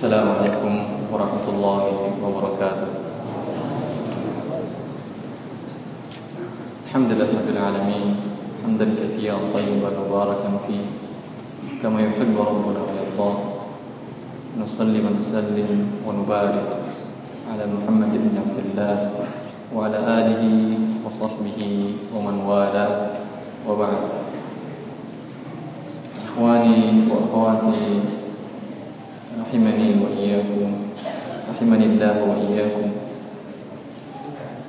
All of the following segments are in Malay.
السلام عليكم ورحمة الله وبركاته. الحمد لله رب العالمين. حمدا كثيرا طيبا مباركا فيه. كما يحب ربنا ويرضى. نصلي ونسلم ونبارك على محمد بن عبد الله وعلى آله وصحبه ومن والاه وبعد. إخواني وأخواتي rahimani wa iyyakum. Rahimani Allah wa iyyakum.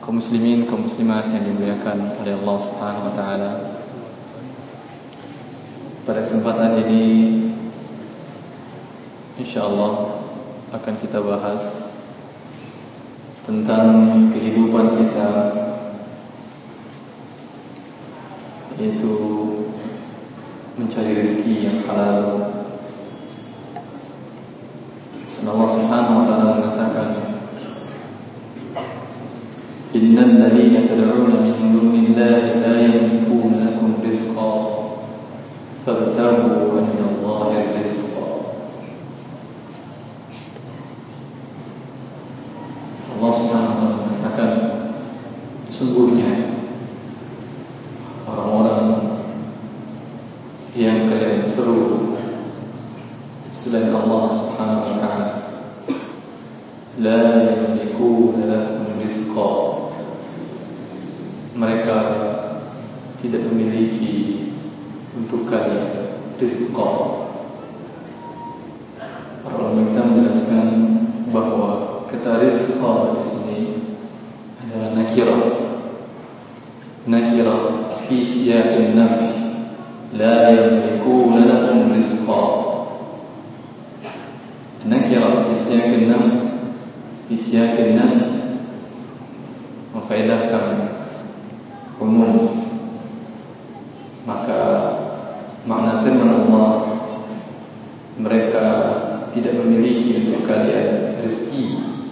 Kaum muslimin kaum muslimat yang dimuliakan oleh Allah Subhanahu wa taala. Pada kesempatan ini insyaallah akan kita bahas tentang kehidupan kita yaitu mencari rezeki yang halal. الذين تدعون من دون الله لا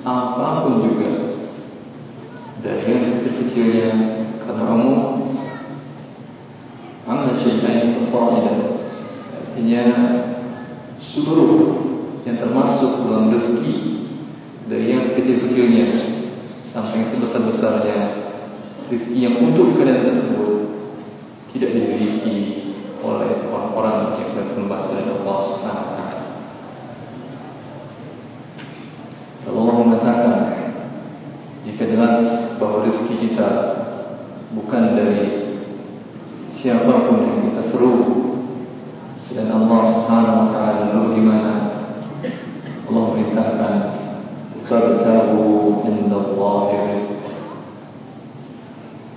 apapun juga. Dari yang sekecil-kecilnya karena umum amma syai'an fasaidan artinya seluruh yang termasuk dalam rezeki dari yang sekecil-kecilnya sampai yang sebesar-besarnya rezeki yang untuk kalian tersebut tidak dimiliki oleh orang-orang yang kalian sembah selain Allah Subhanahu wa taala. Allah mengatakan jika jelas bahawa rezeki kita bukan dari siapapun yang kita seru selain Allah Subhanahu wa taala lalu bagaimana Allah merintahkan fabtahu indallahi rizq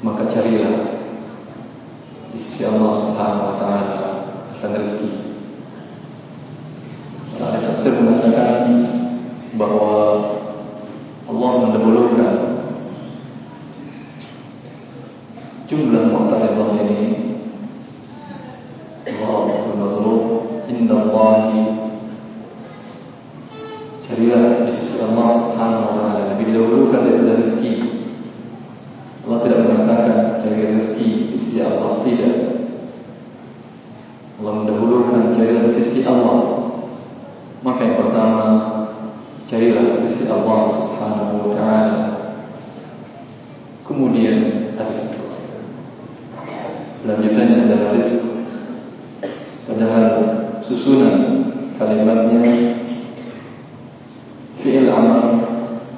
maka carilah di sisi Allah Subhanahu wa taala akan rezeki. Ada tafsir mengatakan bahawa Allah mendahulukan jumlah mu'taridah ini Allah al-mazruf inda Allah carilah di sisi Allah Subhanahu wa taala lebih didahulukan daripada rezeki Allah tidak mengatakan cari rezeki di sisi Allah tidak Allah mendahulukan cari di sisi Allah maka yang pertama carilah di sisi Allah subhanahu wa ta'ala kemudian rezeki lanjutannya adalah rezeki padahal susunan kalimatnya fi'il amal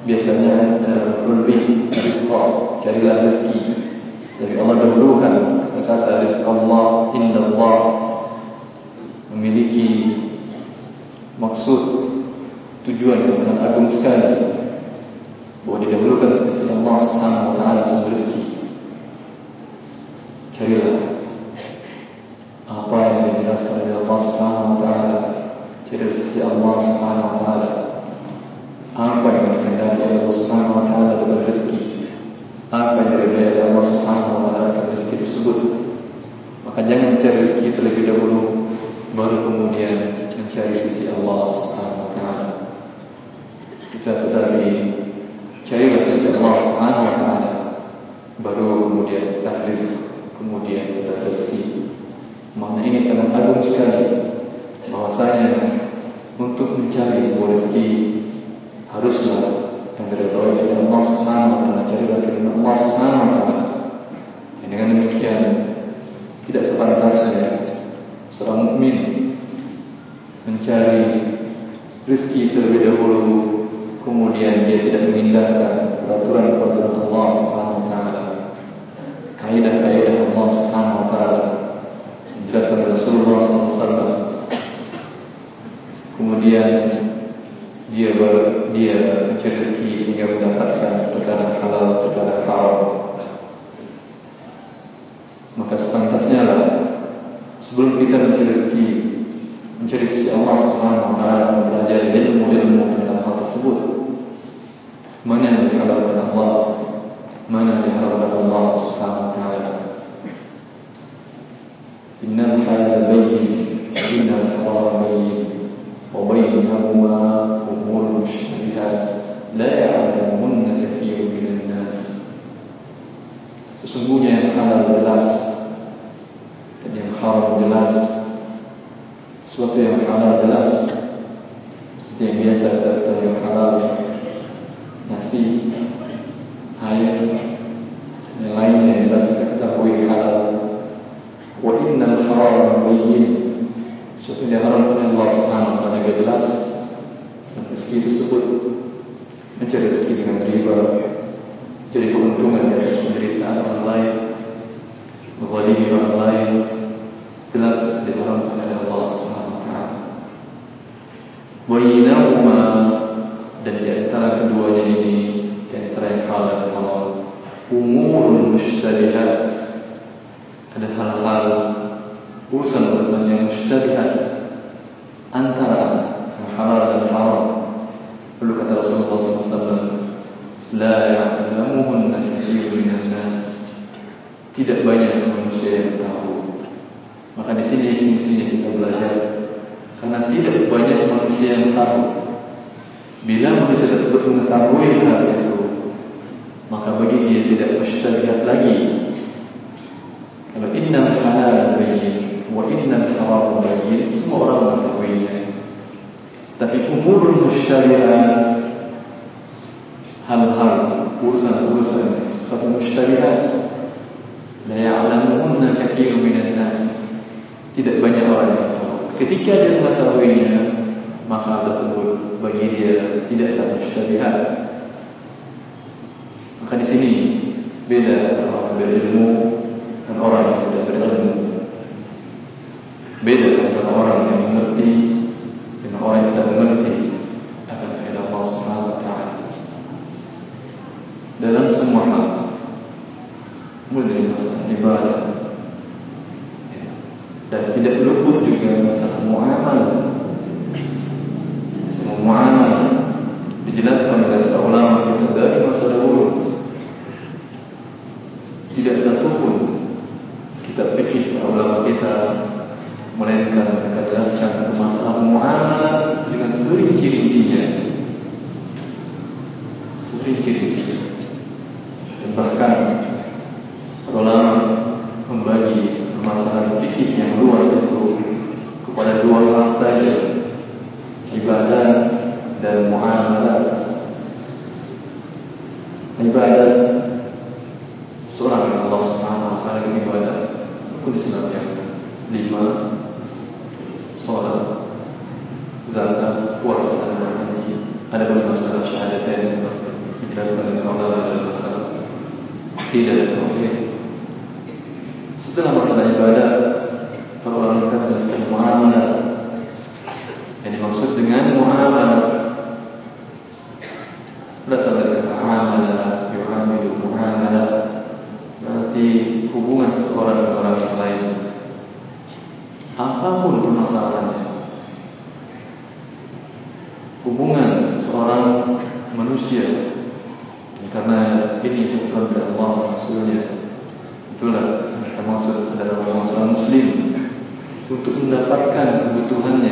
biasanya dalam kulbih rizqa carilah rezeki jadi Allah dahulukan kata-kata rizqa Allah inda Allah memiliki maksud tujuan yang sangat agung sekali bahawa didahulukan sisi Allah subhanahu wa ta'ala sumber rezeki carilah apa yang dijelaskan oleh Allah subhanahu wa ta'ala cari sisi Allah subhanahu wa ta'ala apa yang dikendaki oleh Allah Subhanahu Wa Taala dalam rezeki, apa yang diridai oleh Allah Subhanahu Wa Taala dalam rezeki tersebut. Maka jangan cari rezeki terlebih dahulu, kemudian mencari sisi Allah Subhanahu Wa Taala. Kita tetapi carilah sisi Allah Subhanahu Wa Taala, baru kemudian rezeki, kemudian kita rezeki. Makna ini sangat agung sekali bahwasanya rezeki terlebih dahulu kemudian dia tidak mengindahkan peraturan peraturan Allah Subhanahu wa taala. Kaidah-kaidah Allah Subhanahu wa taala jelas Rasulullah sallallahu kemudian mushtabihat antara halal dan haram. Perlu kata Rasulullah SAW, "La ya'lamuhun kathir min nas Tidak banyak manusia yang tahu. Maka di sini fungsinya kita belajar karena tidak banyak manusia yang tahu. Bila manusia tersebut mengetahui hal itu, maka bagi dia tidak mustahil Itulah masalah ibadah Tuhan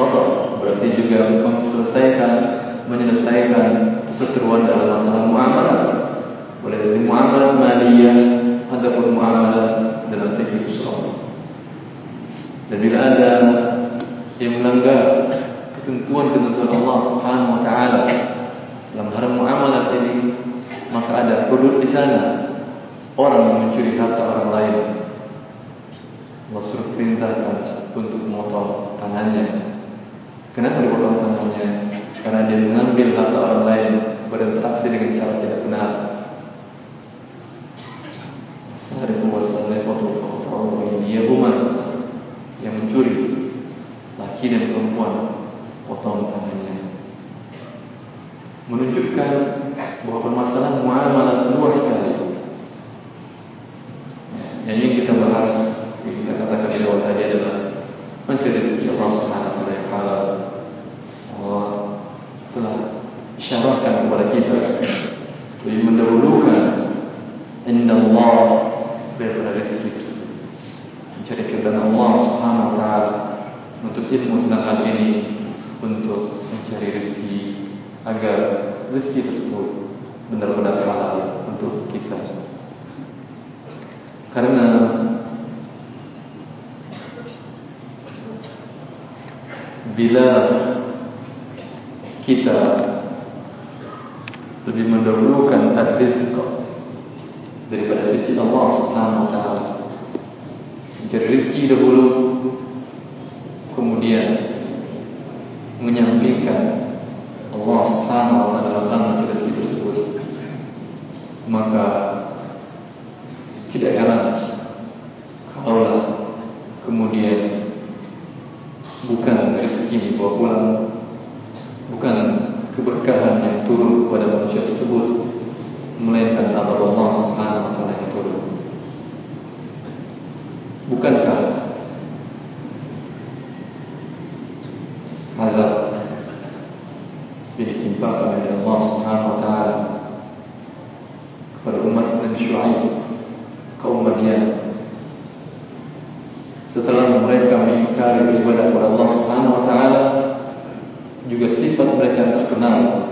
Qadar Berarti juga menyelesaikan Menyelesaikan Perseteruan dalam masalah muamalah, Boleh jadi muamalah maliyah Ataupun muamalah Dalam fikir usrah. Dan bila ada Yang melanggar Ketentuan-ketentuan Allah subhanahu wa ta'ala Dalam hal muamalah ini Maka ada kudut di sana. Orang yang mencuri harta orang lain. Allah suruh perintahkan untuk memotong tangannya. Kenapa dipotong tangannya? Karena dia mengambil harta orang lain berinteraksi dengan cara tidak benar. Sehari pembahasan lewat foto dia Umar yang mencuri laki dan perempuan potong tangannya menunjukkan bahawa permasalahan muamalah luas sekali bila kita lebih mendahulu diutar oleh Allah Subhanahu Wataala kepada umat Nabi Shu'aib, kaum Madian. Setelah mereka mengikari ibadah kepada Allah Subhanahu Wataala, juga sifat mereka terkenal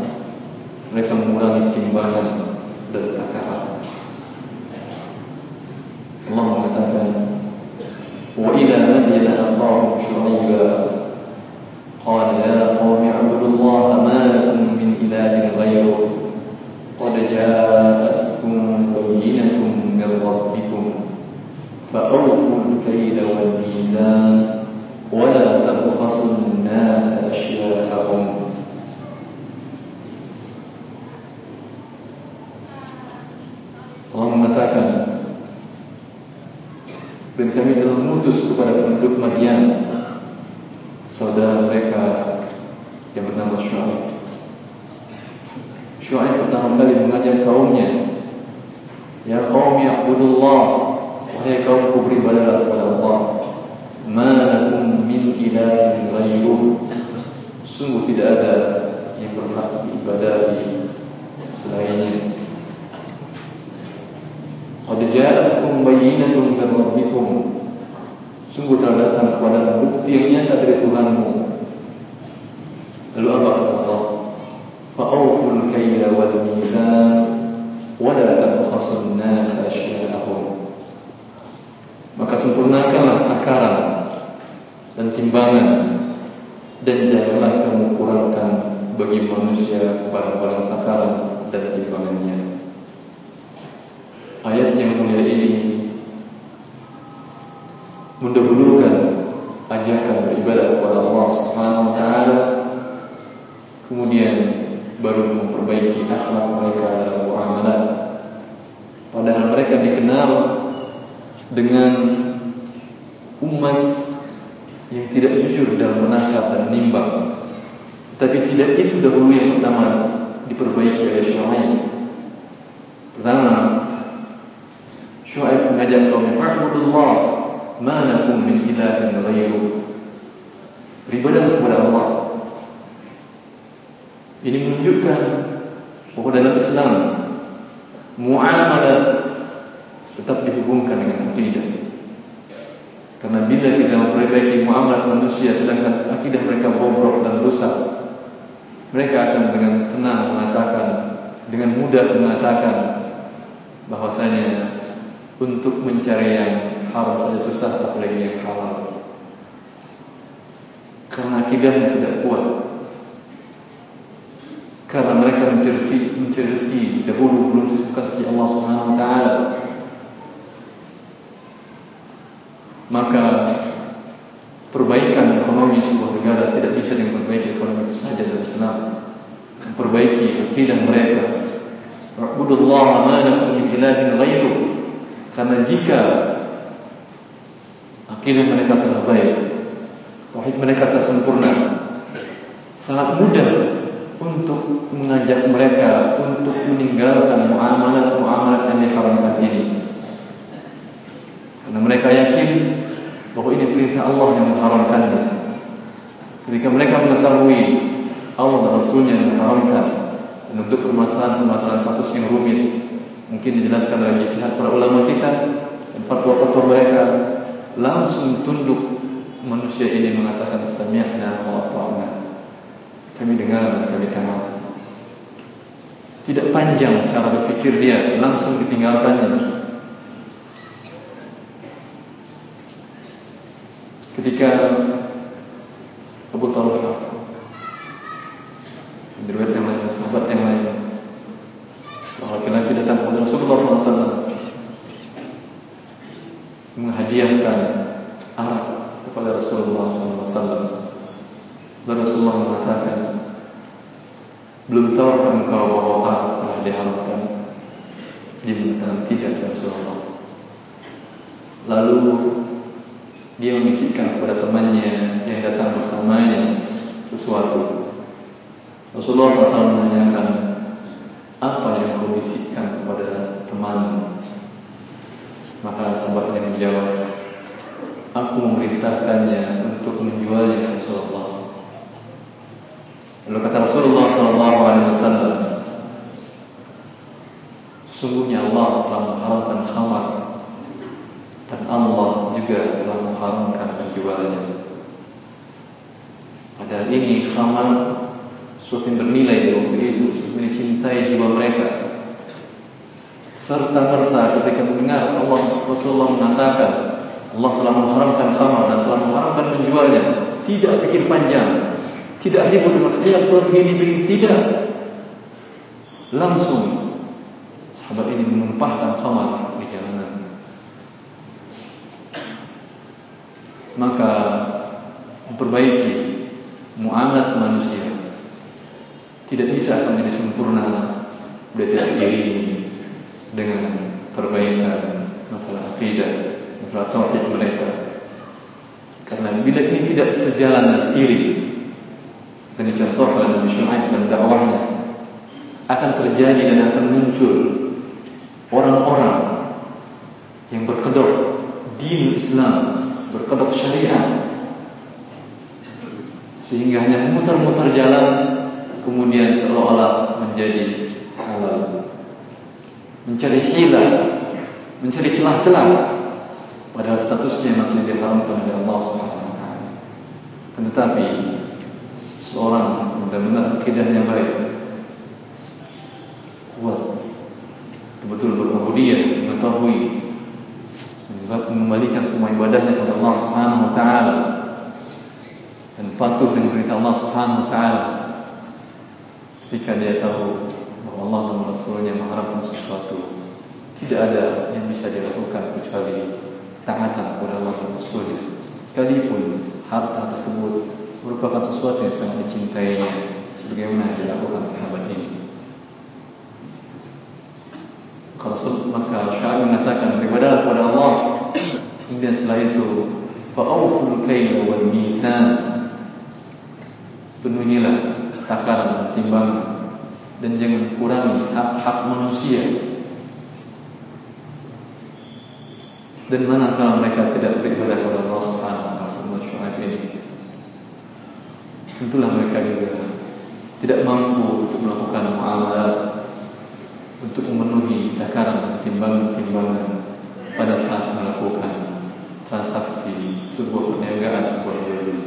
jujur dalam menasab dan nimbang. Tapi tidak itu dahulu yang pertama diperbaiki oleh Syuaib pertama Syuaib mengajak kaum Fa'budullah ma lakum min ilahin ghairuh beribadah kepada Allah. Ini menunjukkan bahawa dalam Islam muamalat tetap dihubungkan dengan akidah. Karena bila kita memperbaiki muamalat manusia sedangkan akidah mereka bobrok dan rusak, mereka akan dengan senang mengatakan, dengan mudah mengatakan bahwasanya untuk mencari yang haram saja susah apalagi yang halal. Karena akidahnya tidak kuat karena mereka mencari mencari dahulu belum disebutkan sisi Allah Subhanahu Wa Taala maka perbaikan ekonomi sebuah negara tidak bisa dengan perbaiki ekonomi itu saja dalam Islam memperbaiki akidah mereka. Rabbudullaha ma lakum min ilahin ghairu karena jika akidah mereka telah baik tauhid mereka telah sempurna sangat mudah untuk mengajak mereka untuk meninggalkan muamalat-muamalat yang diharamkan ini. Karena mereka yakin bahawa ini perintah Allah yang mengharamkannya. Ketika mereka mengetahui Allah dan Rasulnya yang mengharamkan dan untuk permasalahan-permasalahan kasus yang rumit mungkin dijelaskan oleh ijtihad para ulama kita dan fatwa-fatwa mereka langsung tunduk manusia ini mengatakan sami'na wa ata'na kami dengar dan kami taati. Tidak panjang cara berfikir dia, langsung ditinggalkannya. Ketika Abu Talha Berwet yang lain, sahabat yang lain. Seorang laki-laki datang kepada Rasulullah SAW Menghadiahkan arak kepada Rasulullah SAW dan Rasulullah mengatakan Belum tahu engkau bahawa Arab telah diharapkan Dia mengatakan tidak ya Rasulullah. Lalu Dia membisikkan kepada temannya Yang datang bersamanya Sesuatu. Rasulullah SAW menanyakan Apa yang kau bisikkan kepada teman Maka sahabatnya menjawab Aku memerintahkannya untuk menjualnya Rasulullah. Lalu kata Rasulullah wasallam Sungguhnya Allah telah mengharamkan khamar dan Allah juga telah mengharamkan menjualnya. Padahal ini khamar sesuatu yang bernilai di waktu itu, sesuatu yang cintai jiwa mereka. Serta merta ketika mendengar Allah Rasulullah mengatakan Allah telah mengharamkan khamar dan telah mengharamkan menjualnya, tidak pikir panjang, tidak ribut dengan setiap surat begini begini tidak. Langsung sahabat ini menumpahkan khamar di jalanan. Maka memperbaiki muamalat manusia tidak bisa akan menjadi sempurna tidak diiringi dengan perbaikan masalah akidah, masalah tauhid mereka. Karena bila ini tidak sejalan dan seiring dan dicontohkan Nabi Syuaib dan dakwahnya akan terjadi dan akan muncul orang-orang yang berkedok din Islam, berkedok syariat sehingga hanya memutar-mutar jalan kemudian seolah-olah menjadi halal. Mencari hilah mencari celah-celah. Padahal statusnya masih diharamkan oleh Allah Subhanahu taala. Tetapi seorang benar-benar akidahnya baik kuat betul-betul berubudiyah mengetahui mengembalikan semua ibadahnya kepada Allah Subhanahu wa taala. Dan patuh dengan perintah Allah Subhanahu wa taala. Ketika dia tahu bahwa Allah dan Rasulnya mengharapkan sesuatu tidak ada yang bisa dilakukan kecuali taatan kepada Allah dan Rasulnya. Sekalipun harta tersebut merupakan sesuatu yang sangat dicintainya sebagaimana yang dilakukan sahabat ini. Rasul maka Syai'ib mengatakan beribadah kepada Allah kemudian setelah itu fa'awful kayla wal mizan. Penuhilah takaran dan timbangan. Dan jangan kurangi hak-hak manusia. Dan manakala mereka tidak beribadah kepada Allah Subhanahu wa taala ini tentulah mereka juga tidak mampu untuk melakukan muamalah untuk memenuhi takaran timbangan-timbangan pada saat melakukan transaksi sebuah perniagaan sebuah jual beli.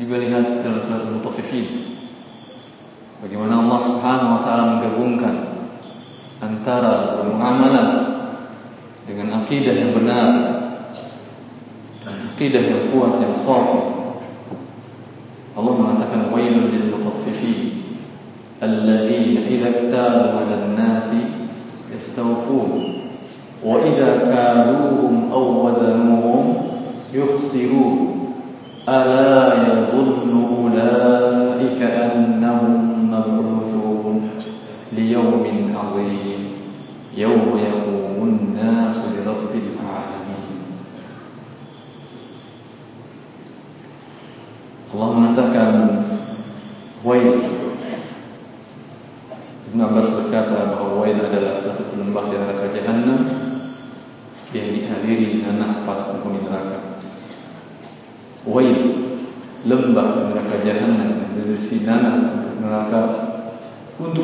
juga lihat dalam surat Al-Mutaffifin bagaimana Allah Subhanahu wa taala menggabungkan antara bermuamalah dengan akidah yang benar dan akidah yang kuat yang sahih Allah mengatakan wailul lil mutaffifin alladhina idza يستوفون. وإذا كالوهم أو وزنوهم يخسرون. ألا يظن أولئك أنهم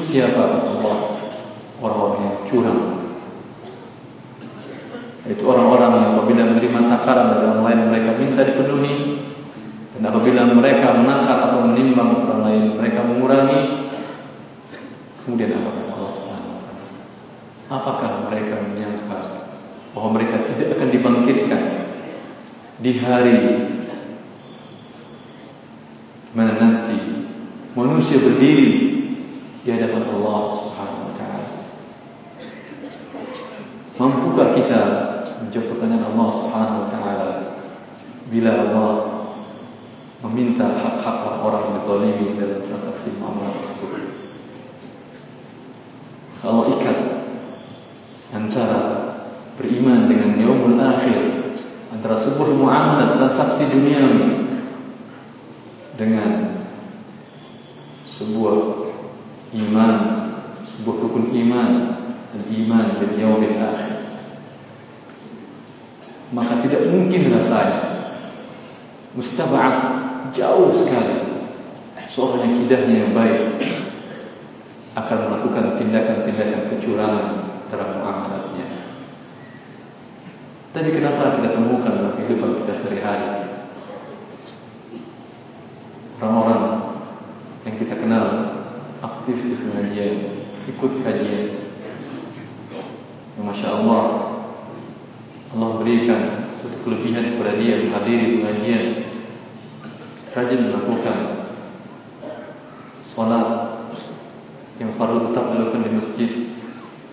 siapa Allah orang-orang yang curang. Itu orang-orang yang apabila menerima takaran dari orang lain mereka minta dipenuhi. Dan apabila mereka menakar atau menimbang orang lain mereka mengurangi. Kemudian apa Allah Subhanahu apakah mereka menyangka bahwa mereka tidak akan dibangkitkan di hari mana nanti manusia berdiri di hadapan Allah Subhanahu wa taala. Mampukah kita menjawab pertanyaan Allah Subhanahu wa taala bila Allah meminta hak-hak orang-orang yang dizalimi dalam transaksi muamalah tersebut? Kalau ikat antara beriman dengan yaumul akhir antara sebuah muamalah transaksi duniawi dengan sebuah iman, sebuah rukun iman dan iman bil yaumil akhir. Maka tidak mungkin rasanya mustaba'at jauh sekali seorang yang kidahnya yang baik akan melakukan tindakan-tindakan kecurangan dalam muamalatnya. Tapi kenapa kita temukan dalam kehidupan kita sehari-hari orang-orang yang kita kenal aktif di pengajian, ikut kajian. Masya Allah, Allah berikan suatu kelebihan kepada dia menghadiri pengajian, rajin melakukan solat yang perlu tetap dilakukan di masjid,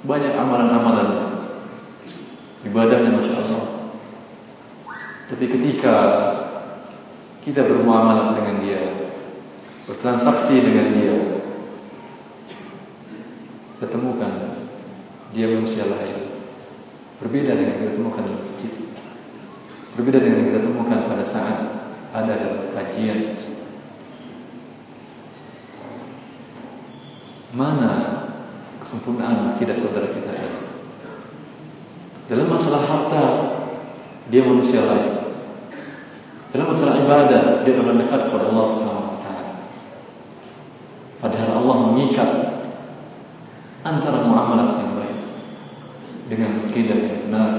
banyak amalan-amalan ibadahnya Masya Allah. Tapi ketika kita bermuamalah dengan dia bertransaksi dengan dia kita temukan dia manusia lain berbeda dengan kita temukan di masjid berbeda dengan kita temukan pada saat ada dalam kajian mana kesempurnaan akidah saudara kita ini dalam masalah harta dia manusia lain dalam masalah ibadah dia akan dekat kepada Allah Subhanahu Wa Taala. Padahal Allah mengikat antara muamalah yang baik dengan akidah yang benar.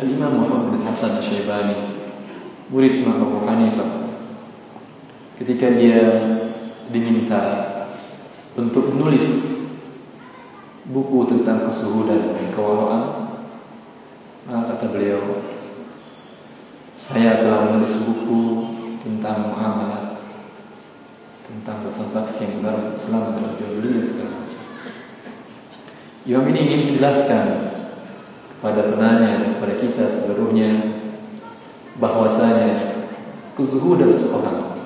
Al Imam Muhammad bin Hasan Al Shaybani murid Imam Abu Hanifah ketika dia diminta untuk menulis buku tentang kesuhudan dan kewaraan maka kata beliau saya telah menulis buku tentang muamalah tentang transaksi yang benar Islam dalam jual beli dan segala macam. Imam ini ingin menjelaskan kepada penanya kepada kita seluruhnya bahwasanya kezuhudan seseorang,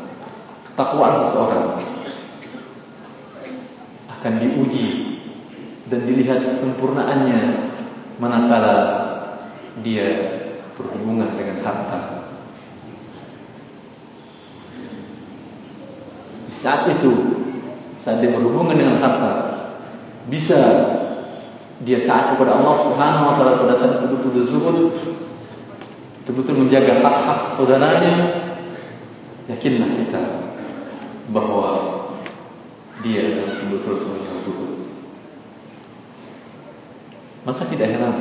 ketakwaan seseorang akan diuji dan dilihat kesempurnaannya manakala dia berhubungan dengan harta. Saat itu, saat dia berhubungan dengan harta, bisa dia taat kepada Allah Subhanahu Wa Taala pada saat itu betul-betul zuhud, betul-betul menjaga hak-hak saudaranya. Yakinlah kita bahawa dia betul-betul seorang yang zuhud. Maka tidak heran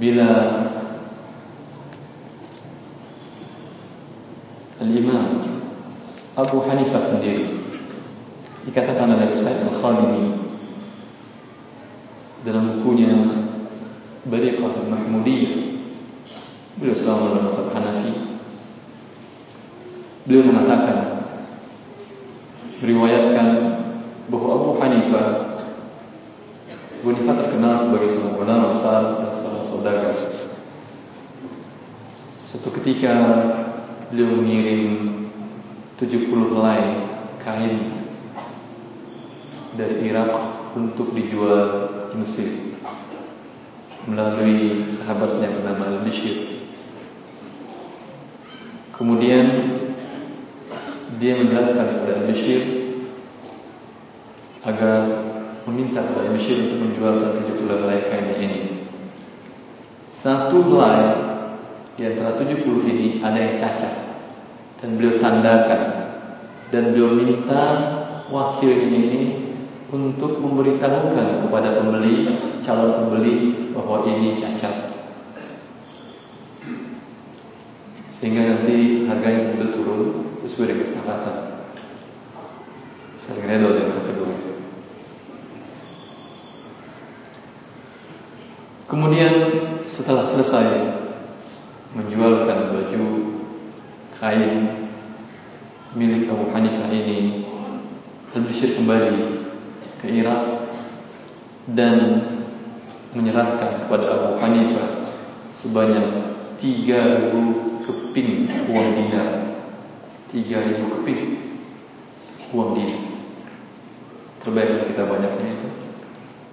bila Al-Imam Abu Hanifah sendiri dikatakan oleh Ustaz Al-Khalimi dalam bukunya Bariqah Al-Mahmudiyah beliau selama dalam Al Hanafi beliau mengatakan meriwayatkan bahawa Abu Hanifah Abu Hanifah terkenal sebagai seorang ulama besar dan seorang saudagar suatu ketika beliau mengirim 70 helai kain dari Irak untuk dijual di Mesir melalui sahabatnya bernama Al-Bishir. Kemudian dia menjelaskan kepada Al-Bishir agar meminta kepada Al-Bishir untuk menjualkan 70 helai kain ini. Satu helai di antara 70 ini ada yang cacat. Dan beliau tandakan. Dan beliau minta wakil ini untuk memberitahukan kepada pembeli calon pembeli bahawa ini cacat. Sehingga nanti harganya mudah turun sesuai dengan kesepakatan. Saling redor dengan kedua kemudian setelah selesai menjualkan baju kain milik Abu Hanifah ini Al-Bishir kembali ke Irak dan menyerahkan kepada Abu Hanifah sebanyak 3000 keping uang dinar 3000 keping uang dinar terbaik kita banyaknya itu.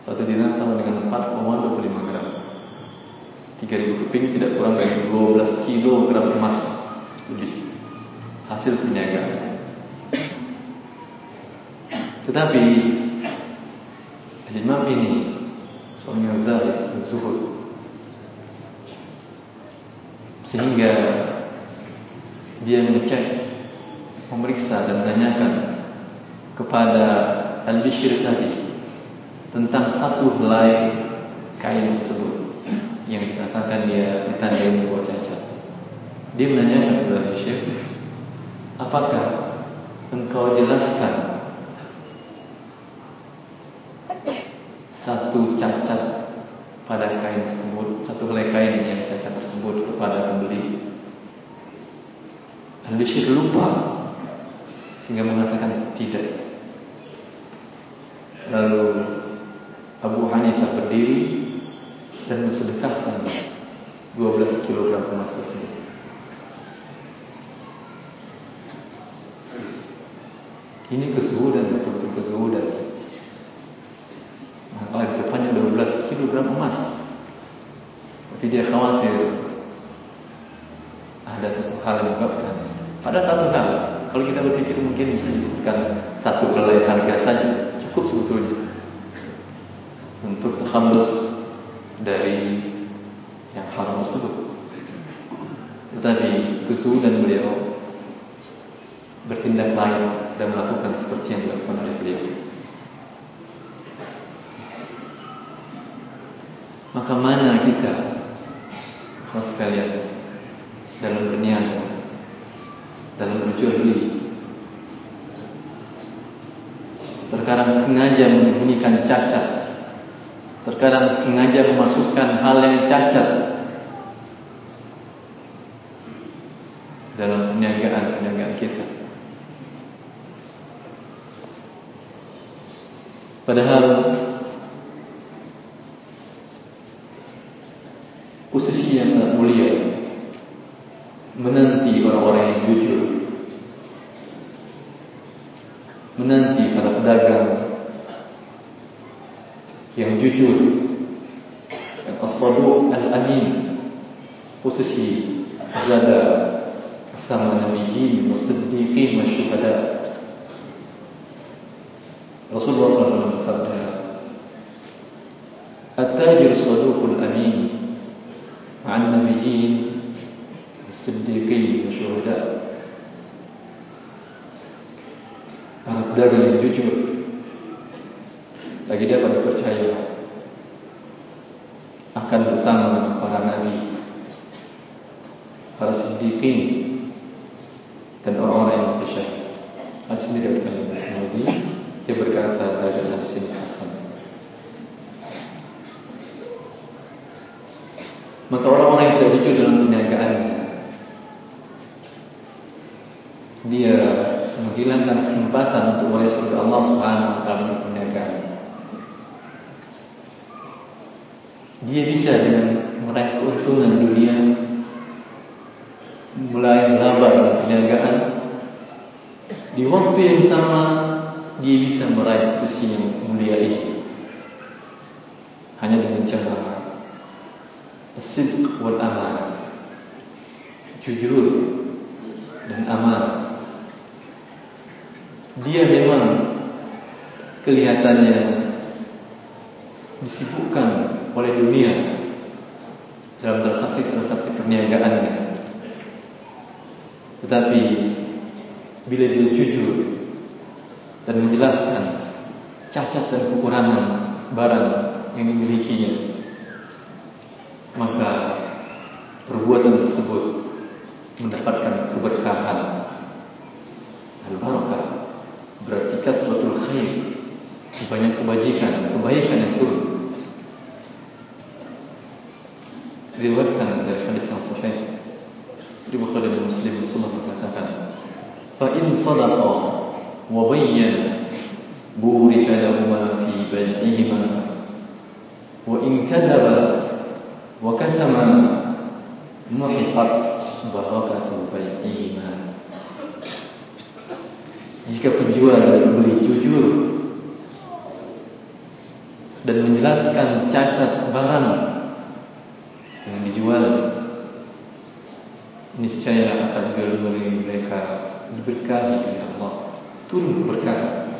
Satu dinar sama dengan 4,25 gram. 3000 keping tidak kurang dari 12 kilogram emas lebih hasil perniagaan. Tetapi Imam ini seorang yang zahid zuhud sehingga dia mengecek, memeriksa dan menanyakan kepada Al-Bishir tadi tentang satu helai kain tersebut yang dikatakan dia ditandai buat cacat. Dia menanyakan kepada Syekh, apakah engkau jelaskan satu cacat pada kain tersebut, satu helai kain yang cacat tersebut kepada pembeli? Al-Bishir lupa sehingga mengatakan tidak. Lalu Abu Hanifah berdiri dan mensedekahkan 12 kg emas tersebut. Ini kesuhudan betul-betul kesuhudan. Maka di depannya 12 kg emas. Tapi dia khawatir ada satu hal yang menyebabkan. Ada satu hal, kalau kita berpikir mungkin bisa diberikan satu helai harga saja, cukup sebetulnya untuk terhalus dari yang haram tersebut. Tetapi kesuhudan beliau bertindak lain dan melakukan seperti yang dilakukan oleh beliau. Maka mana kita, kalau sekalian, dalam berniaga, dalam berjual beli, terkadang sengaja menyembunyikan cacat, Terkadang sengaja memasukkan hal yang cacat dalam perniagaan-perniagaan kita. Padahal posisi yang sangat mulia menanti orang-orang yang jujur, menanti para pedagang yang jujur, yang as-saduq al-amin, posisi zada bersama nabiyyin was-siddiqin wasyuhada Rasulullah SAW bersabda At-tajir Para pedagang yang jujur. Lagi dapat dipercaya akan bersama para nabi para siddiqin dan orang-orang yang mutasyahid. Hadis ini diriwayatkan oleh Tirmidzi. Dia berkata dari hadis ini hasan. Maka orang-orang yang tidak jujur dalam perniagaannya Dia menghilangkan kesempatan untuk meraih surga Allah Subhanahu wa taala perniagaan. Dia bisa dengan meraih keuntungan dunia mulai laba perniagaan. Di waktu yang sama dia bisa meraih posisi yang mulia ini. Hanya dengan cara sidq wal aman jujur dan aman dia memang kelihatannya disibukkan oleh dunia dalam transaksi-transaksi perniagaannya tetapi bila dia jujur dan menjelaskan cacat dan kekurangan barang yang dimilikinya, maka perbuatan tersebut mendapatkan keberkahan. Al-barakah banyak kebajikan, kebaikan yang turun. Diriwayatkan dari hadis yang sahih di Bukhari dan Muslim Rasulullah mengatakan fa in sadaqa wa bayyana burika lahumā fi bay'ihimā wa in kadhaba wa katama muhiqat barakatu bay'ihimā jika penjual dan pembeli jujur dan menjelaskan cacat barang yang dijual. Niscaya akan bermeri mereka diberkahi oleh Allah. Turun keberkahan.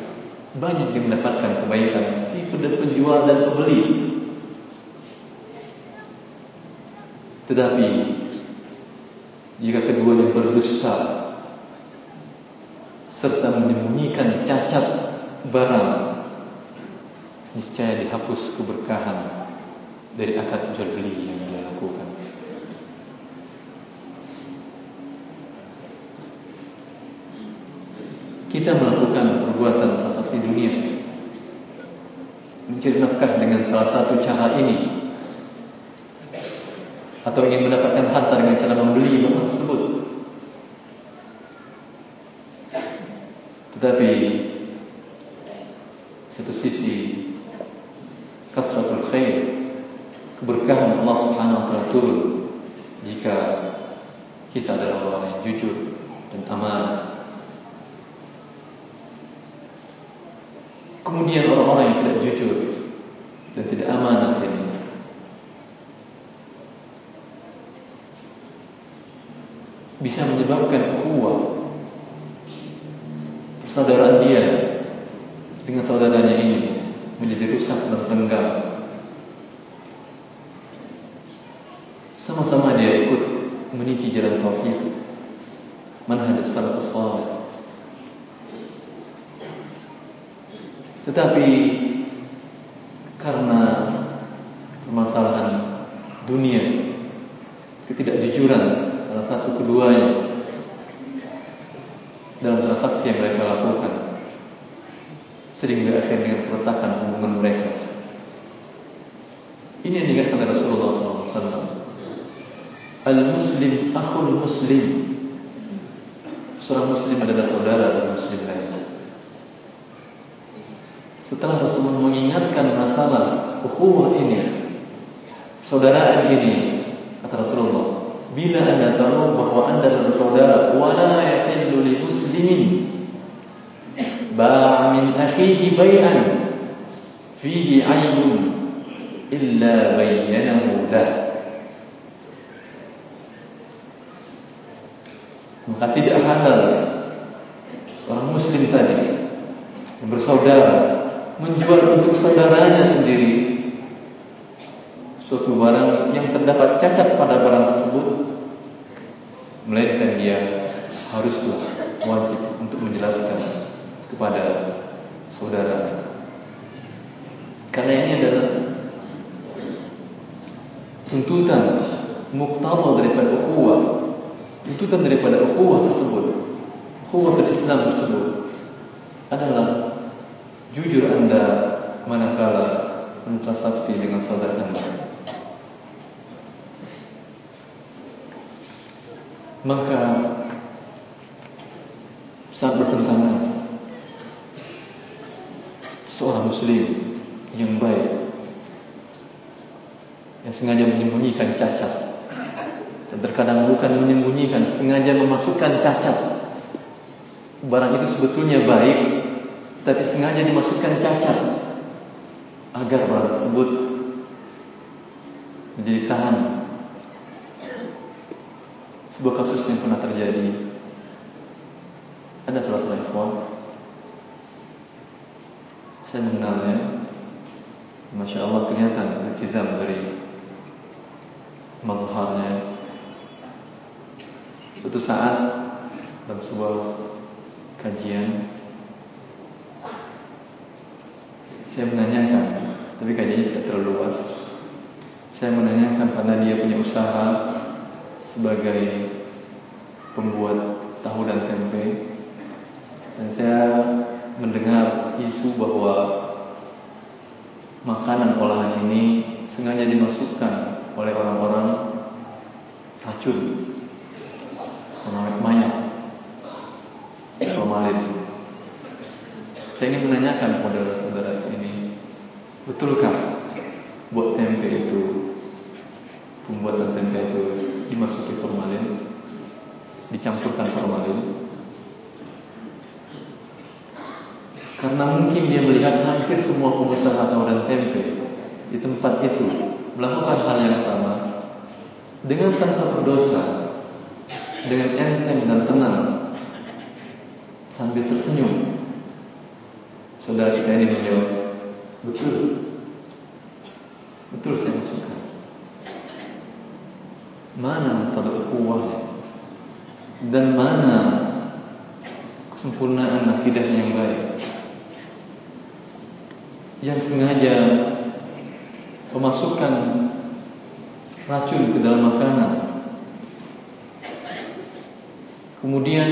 Banyak yang mendapatkan kebaikan si penjual dan pembeli. Tetapi jika keduanya berdusta serta menyembunyikan cacat barang niscaya dihapus keberkahan dari akad jual beli yang dia lakukan. Kita melakukan perbuatan transaksi dunia. Mencari nafkah dengan salah satu cara ini. Atau ingin mendapatkan harta dengan cara membeli barang tersebut. Tetapi satu sisi kasratul khair keberkahan Allah Subhanahu wa taala turun jika kita adalah orang yang jujur dan amanah Kemudian orang-orang yang tidak jujur dan tidak amanah ini bisa menyebabkan ukhuwah persaudaraan dia dengan saudaranya ini menjadi rusak dan renggang. Sama-sama dia ikut meniti jalan tauhid, salafus salih. Tetapi karena permasalahan dunia, ketidakjujuran salah satu keduanya dalam transaksi yang mereka lakukan, sering berakhir dengan keretakan hubungan mereka. Ini yang diingatkan Rasulullah SAW. Al-Muslim akhul Muslim. Seorang Muslim adalah saudara dari Muslim lain. Setelah Rasulullah mengingatkan masalah ukhuwah ini, saudaraan ini, kata Rasulullah, bila anda tahu bahawa anda adalah saudara, wala yahillu li muslimin ba' min akhihi bay'an fihi 'aibun illa bayyanahu lahu maka tidak halal seorang muslim tadi yang bersaudara menjual untuk saudaranya sendiri. Suatu barang yang terdapat cacat pada barang tersebut melainkan dia haruslah wajib untuk menjelaskan kepada saudara. Karena ini adalah tuntutan muktabal daripada ukhuwah. Tuntutan daripada ukhuwah tersebut ukhuwah Islam tersebut adalah jujur anda manakala bertransaksi dengan saudara anda? Maka saat bertentangan seorang muslim yang baik yang sengaja menyembunyikan cacat dan terkadang bukan menyembunyikan sengaja memasukkan cacat. Barang itu sebetulnya baik tapi sengaja dimasukkan cacat agar barang tersebut menjadi tahan. Sebuah kasus yang pernah terjadi. Ada salah satu ikhwan. Saya mengenalnya. Masya Allah kelihatan Iltizam dari Mazharnya. Suatu saat dalam sebuah kajian saya menanyakan, tapi kajiannya tidak terlalu luas. Saya menanyakan karena dia punya usaha sebagai pembuat tahu dan tempe, dan saya mendengar isu bahwa makanan olahan ini sengaja dimasukkan oleh orang-orang racun pengawet mayat formalin saya ingin menanyakan kepada saudara betulkah buat tempe itu pembuatan tempe itu dimasuki formalin dicampurkan formalin karena mungkin dia melihat hampir semua pengusaha tahu dan tempe di tempat itu melakukan hal yang sama dengan tanpa berdosa dengan enteng dan tenang sambil tersenyum. Saudara kita ini menjawab, betul, saya masukkan. Mana mutaduk kuahnya dan mana kesempurnaan akidah yang baik? Yang sengaja memasukkan racun ke dalam makanan. Kemudian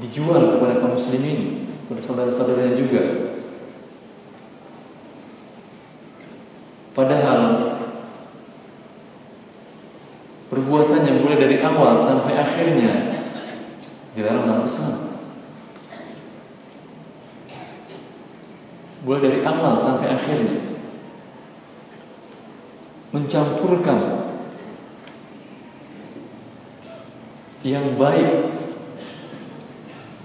dijual kepada kaum muslimin kepada saudara-saudaranya juga padahal perbuatannya mulai dari awal sampai akhirnya dilarang dalam Islam mulai dari awal sampai akhirnya mencampurkan yang baik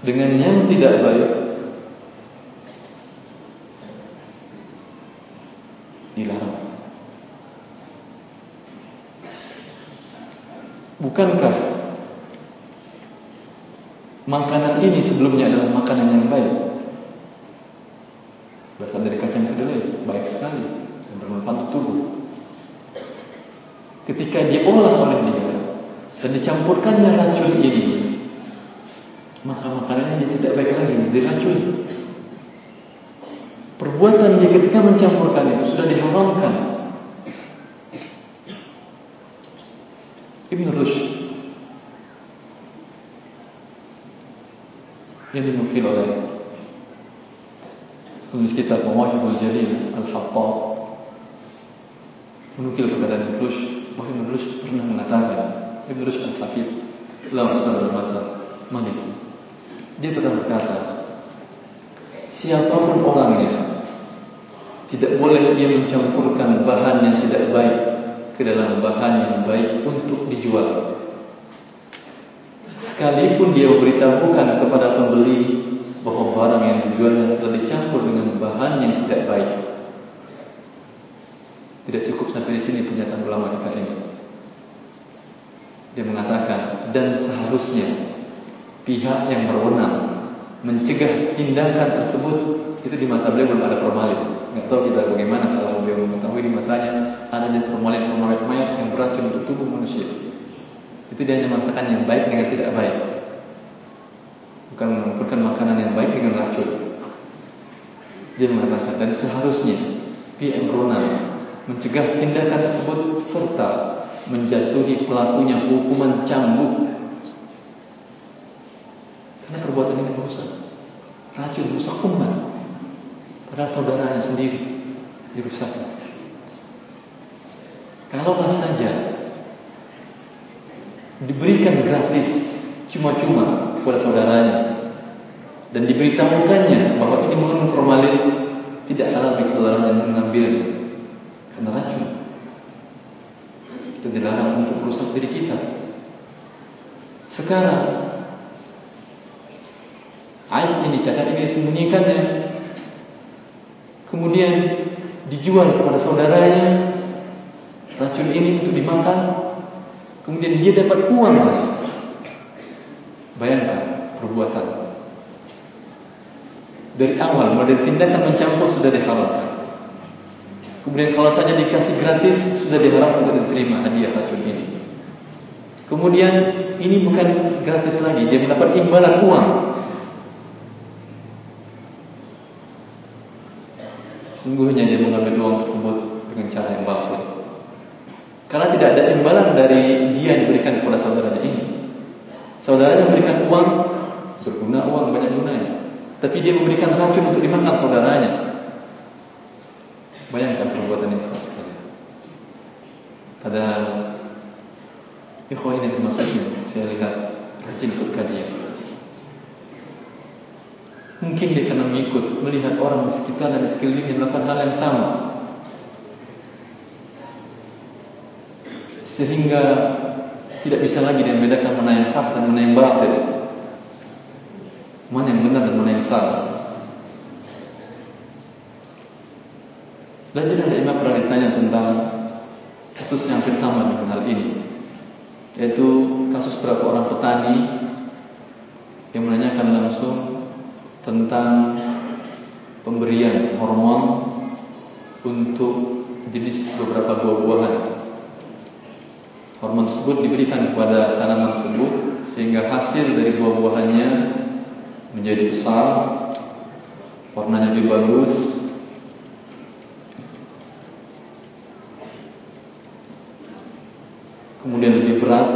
dengan yang tidak baik dilarang. Bukankah makanan ini sebelumnya adalah makanan yang baik? Berasal dari kacang kedelai, baik sekali dan bermanfaat untuk tubuh. Ketika diolah oleh dia dan dicampurkannya racun ini maka makanannya dia tidak baik lagi diracun perbuatan dia ketika mencampurkan itu sudah diharamkan Ibn Rushd yang dinukil oleh penulis kitab Mawahibul Jalil Al-Hattab. Menukil kepada Ibn Rushd. Bahwa Ibn Rushd pernah mengatakan Ibn Rushd al-Hafid la Rasul al-Mata Maliki. Dia pernah berkata siapapun orangnya tidak boleh dia mencampurkan bahan yang tidak baik ke dalam bahan yang baik untuk dijual sekalipun dia memberitahukan kepada pembeli bahawa barang yang dijualnya telah dicampur dengan bahan yang tidak baik tidak cukup sampai di sini pernyataan ulama kita ini. Dia mengatakan dan seharusnya pihak yang berwenang mencegah tindakan tersebut itu di masa beliau belum ada formalin. Enggak tahu kita bagaimana kalau beliau mengetahui di masanya ada formalin formalin mayat yang beracun untuk tubuh manusia. Itu dia hanya mengatakan yang baik dengan tidak baik. Bukan mengumpulkan makanan yang baik dengan racun. Dia mengatakan dan seharusnya yang berwenang mencegah tindakan tersebut serta menjatuhi pelakunya hukuman cambuk karena perbuatan ini merusak racun merusak umat padahal saudaranya sendiri dirusak kalaulah saja diberikan gratis cuma-cuma kepada saudaranya dan diberitahukannya bahwa ini mengandung formalin tidak halal bagi saudaranya mengambilnya kena racun. Kita dilarang untuk merusak diri kita. Sekarang, air ini, cacat ini disembunyikannya. Kemudian dijual kepada saudaranya racun ini untuk dimakan. Kemudian dia dapat uang lagi. Bayangkan perbuatan. Dari awal, model tindakan mencampur sudah dihalalkan. Kemudian kalau saja dikasih gratis sudah diharap untuk diterima hadiah racun ini. Kemudian ini bukan gratis lagi, dia mendapat imbalan uang. Sungguhnya dia mengambil uang tersebut dengan cara yang batil. Karena tidak ada imbalan dari dia yang diberikan kepada saudaranya ini. Saudaranya memberikan uang, berguna uang banyak gunanya. Tapi dia memberikan racun untuk dimakan saudaranya. Bayangkan perbuatan ini keras sekali. Padahal ikhwah ini termasuknya saya lihat rajin ikut kajian. Mungkin dia karena mengikut melihat orang di sekitar dan di sekelilingnya melakukan hal yang sama. Sehingga tidak bisa lagi dia membedakan mana yang hak dan mana yang batil. Mana yang benar dan mana yang salah. Dan juga ada imam pernah ditanya tentang kasus yang hampir sama dengan hal ini Yaitu kasus beberapa orang petani Yang menanyakan langsung tentang pemberian hormon Untuk jenis beberapa buah-buahan Hormon tersebut diberikan kepada tanaman tersebut Sehingga hasil dari buah-buahannya menjadi besar Warnanya lebih bagus. Kemudian lebih berat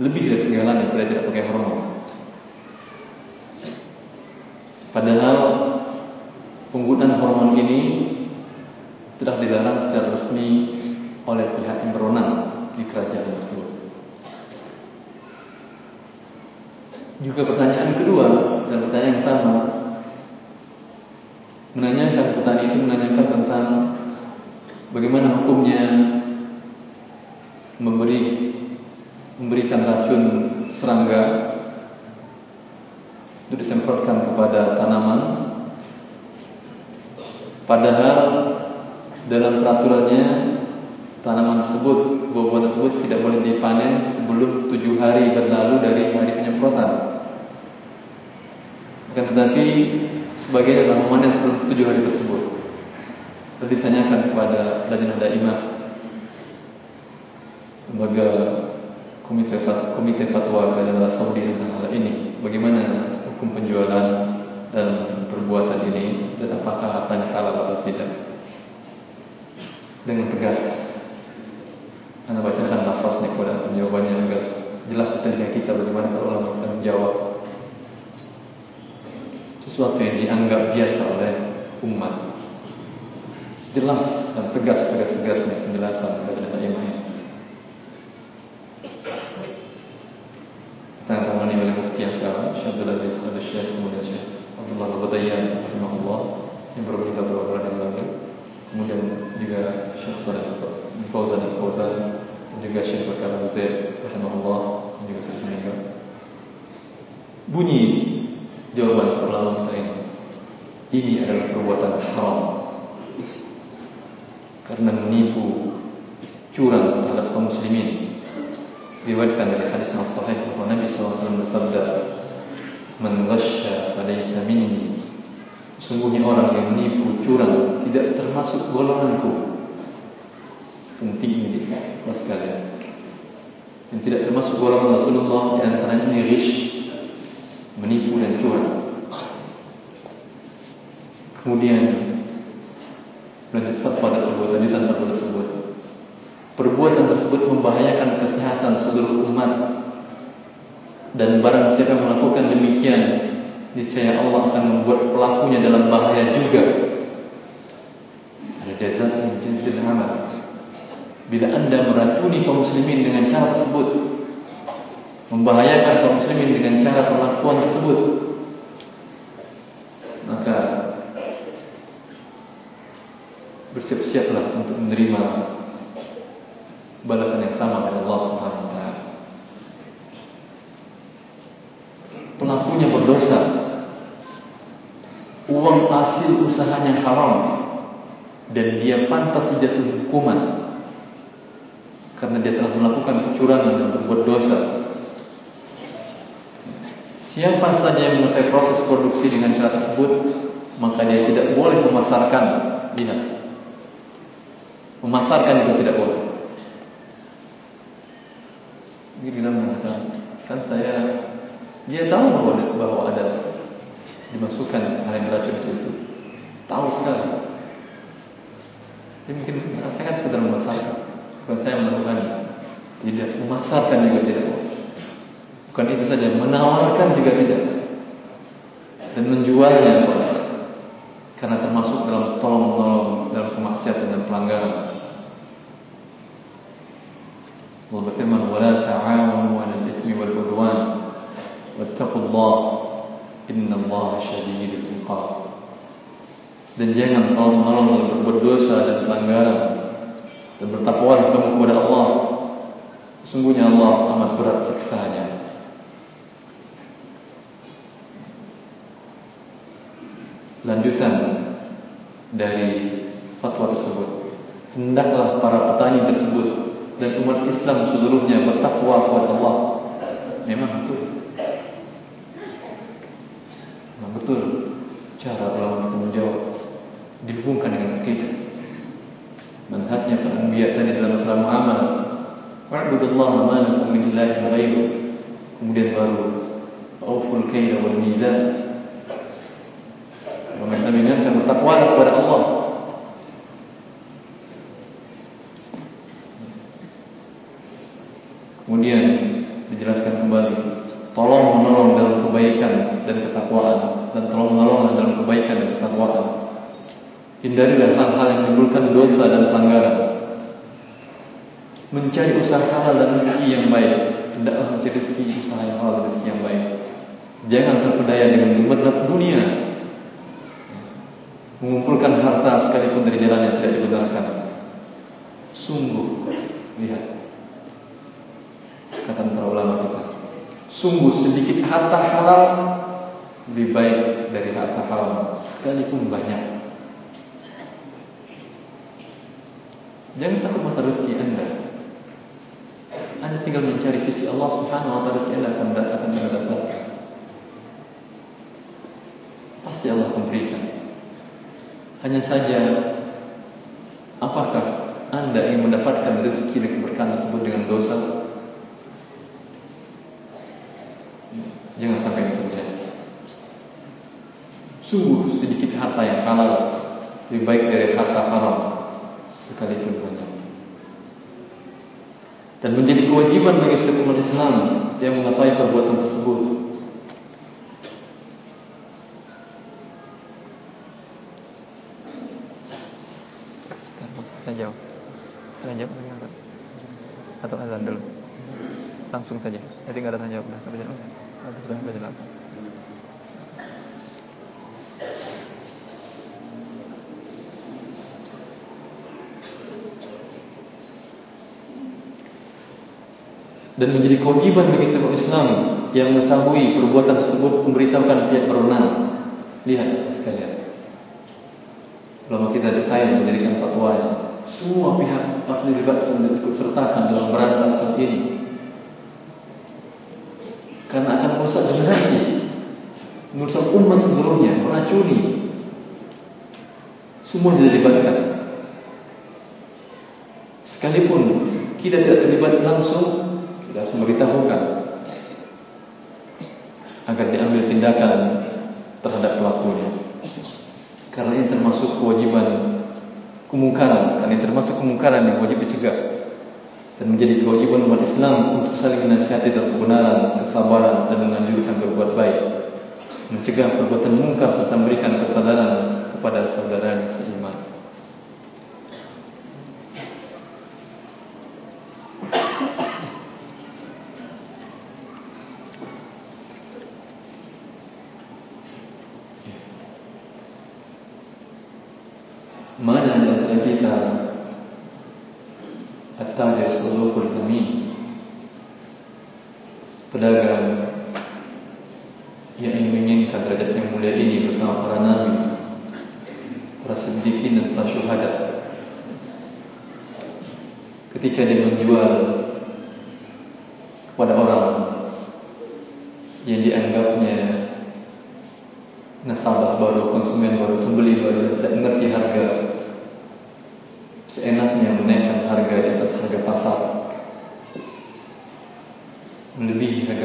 lebih dari segalanya daripada tidak pakai hormon. Padahal penggunaan hormon ini telah dilarang secara resmi oleh pihak yang berwenang di kerajaan tersebut juga pertanyaan kedua dan pertanyaan yang sama. Menanyakan petani itu menanyakan tentang bagaimana hukumnya memberi memberikan racun serangga untuk disemprotkan kepada tanaman. Padahal dalam peraturannya tanaman tersebut buah-buahan tersebut tidak boleh dipanen sebelum tujuh hari berlalu tetapi sebagian adalah memanen sebelum tujuh hari tersebut lalu ditanyakan kepada Lajnah Daimah lembaga komite komite fatwa kerajaan Saudi tentang hal ini? Bagaimana hukum penjualan dan perbuatan ini? Dan apakah hartanya halal atau tidak? Dengan tegas anda bacakan nafasnya kepada antum. Jawabannya agar jelas telinga kita bagaimana kalau akan menjawab sesuatu yang dianggap biasa oleh umat jelas dan tegas tegas-tegasnya penjelasan dari imam ini. Kita tangani oleh mufti yang sekarang, Syekh Abdul Aziz Al Syekh kemudian Syekh Abdullah Al-Badayyan rahimahullah yang berbeda beberapa yang lalu. Kemudian juga Syekh Saleh Fauzan Al-Fauzan dan juga Syekh Bakar Zaid rahimahullah yang juga meninggal. Bunyi jawaban kita ini. Adalah perbuatan haram. Karena menipu curang terhadap kaum muslimin. Diriwayatkan dari hadis yang sahih bahwa Nabi SAW bersabda man ghasya falaysa minni. Sungguhnya orang yang menipu curang tidak termasuk golonganku. Penting ini kelas kalian yang tidak termasuk golongan Rasulullah di antaranya ini rish menipu dan curang kemudian lanjut fatwa tersebut, lanjutan fatwa tersebut. Perbuatan tersebut membahayakan kesehatan seluruh umat dan barang siapa yang melakukan demikian, niscaya Allah akan membuat pelakunya dalam bahaya juga. Ada jazat min jinsil amal. Bila anda meracuni kaum muslimin dengan cara tersebut, membahayakan kaum muslimin dengan cara perlakuan tersebut, maka bersiap-siaplah untuk menerima balasan yang sama dari Allah Subhanahu wa taala. Pelakunya berdosa. Uang hasil usahanya haram dan dia pantas dijatuh hukuman karena dia telah melakukan kecurangan dan berbuat dosa. Siapa saja yang mengetahui proses produksi dengan cara tersebut, maka dia tidak boleh memasarkan. Lihat, Memasarkan juga tidak boleh. Mungkin kita mengatakan Kan saya Dia tahu bahwa, bahwa ada Dimasukkan hal yang beracun di situ. Tahu sekali. Dia mungkin Saya kan sekedar memasarkan. Bukan saya melakukan. Tidak memasarkan juga tidak boleh. Bukan itu saja Menawarkan juga tidak. Dan menjualnya Karena termasuk dalam tolong-menolong Dalam kemaksiatan dan pelanggaran. Allah berfirman wala ta'awanu 'alal itsmi wal 'udwan wattaqullaha innallaha syadidul 'iqab. Dan jangan tolong-menolong dalam berbuat dosa dan pelanggaran dan bertakwalah kamu kepada Allah. Sesungguhnya Allah amat berat siksanya. Lanjutan dari fatwa tersebut hendaklah para petani tersebut dan umat Islam seluruhnya bertakwa kepada Allah. Memang betul. Memang betul cara ulama itu menjawab dihubungkan dengan akidah. Manhajnya para anbiya tadi dalam masalah muamalah. Wa'budullaha ma lakum min ilahin ghairu. Kemudian baru auful kaila wal mizan. Meminta mengingatkan bertakwa kepada Allah Kemudian dijelaskan kembali Tolong menolong dalam kebaikan dan ketakwaan Dan tolong menolong dalam kebaikan dan ketakwaan Hindarilah hal-hal yang menimbulkan dosa dan pelanggaran. Mencari usaha halal dan rezeki yang baik. Hendaklah mencari rezeki usaha yang halal dan rezeki yang baik. Jangan terpedaya dengan gemerlap dunia. Mengumpulkan harta sekalipun dari jalan yang tidak dibenarkan. Sungguh Lihat. Kata para ulama kita. Sungguh sedikit harta halal lebih baik dari harta haram. Sekalipun banyak. Jangan takut masa rezeki anda. Anda tinggal mencari sisi Allah Subhanahu Wa Taala rezeki anda akan akan datang. Pasti Allah akan berikan. Hanya saja, apakah anda ingin mendapatkan rezeki dan keberkahan tersebut dengan dosa? Jangan sampai itu terjadi. Sungguh sedikit harta yang halal lebih baik dari harta haram sekalipun banyak. Dan menjadi kewajiban bagi setiap umat Islam yang mengetahui perbuatan tersebut. Saya jawab. Tanya jawab? Atau azan dulu? Langsung saja. Jadi tidak ada tanya jawab. Sudah berjalan. Sudah berjalan. dan menjadi kewajiban bagi setiap Islam yang mengetahui perbuatan tersebut memberitahukan pihak berwenang. Lihat sekalian. Lama kita detail mendirikan fatwa yang semua pihak harus dilibatkan dan sertakan dalam berantas ini. Karena akan merusak generasi, merusak umat seluruhnya, meracuni. Semua dilibatkan. Sekalipun kita tidak terlibat langsung, memberitahukan agar diambil tindakan terhadap pelakunya. Karena ini termasuk kewajiban kemungkaran, karena ini termasuk kemungkaran yang wajib dicegah dan menjadi kewajiban umat Islam untuk saling menasihati dalam kebenaran, kesabaran dan menganjurkan berbuat baik, mencegah perbuatan mungkar serta memberikan kesadaran kepada saudara yang seiman.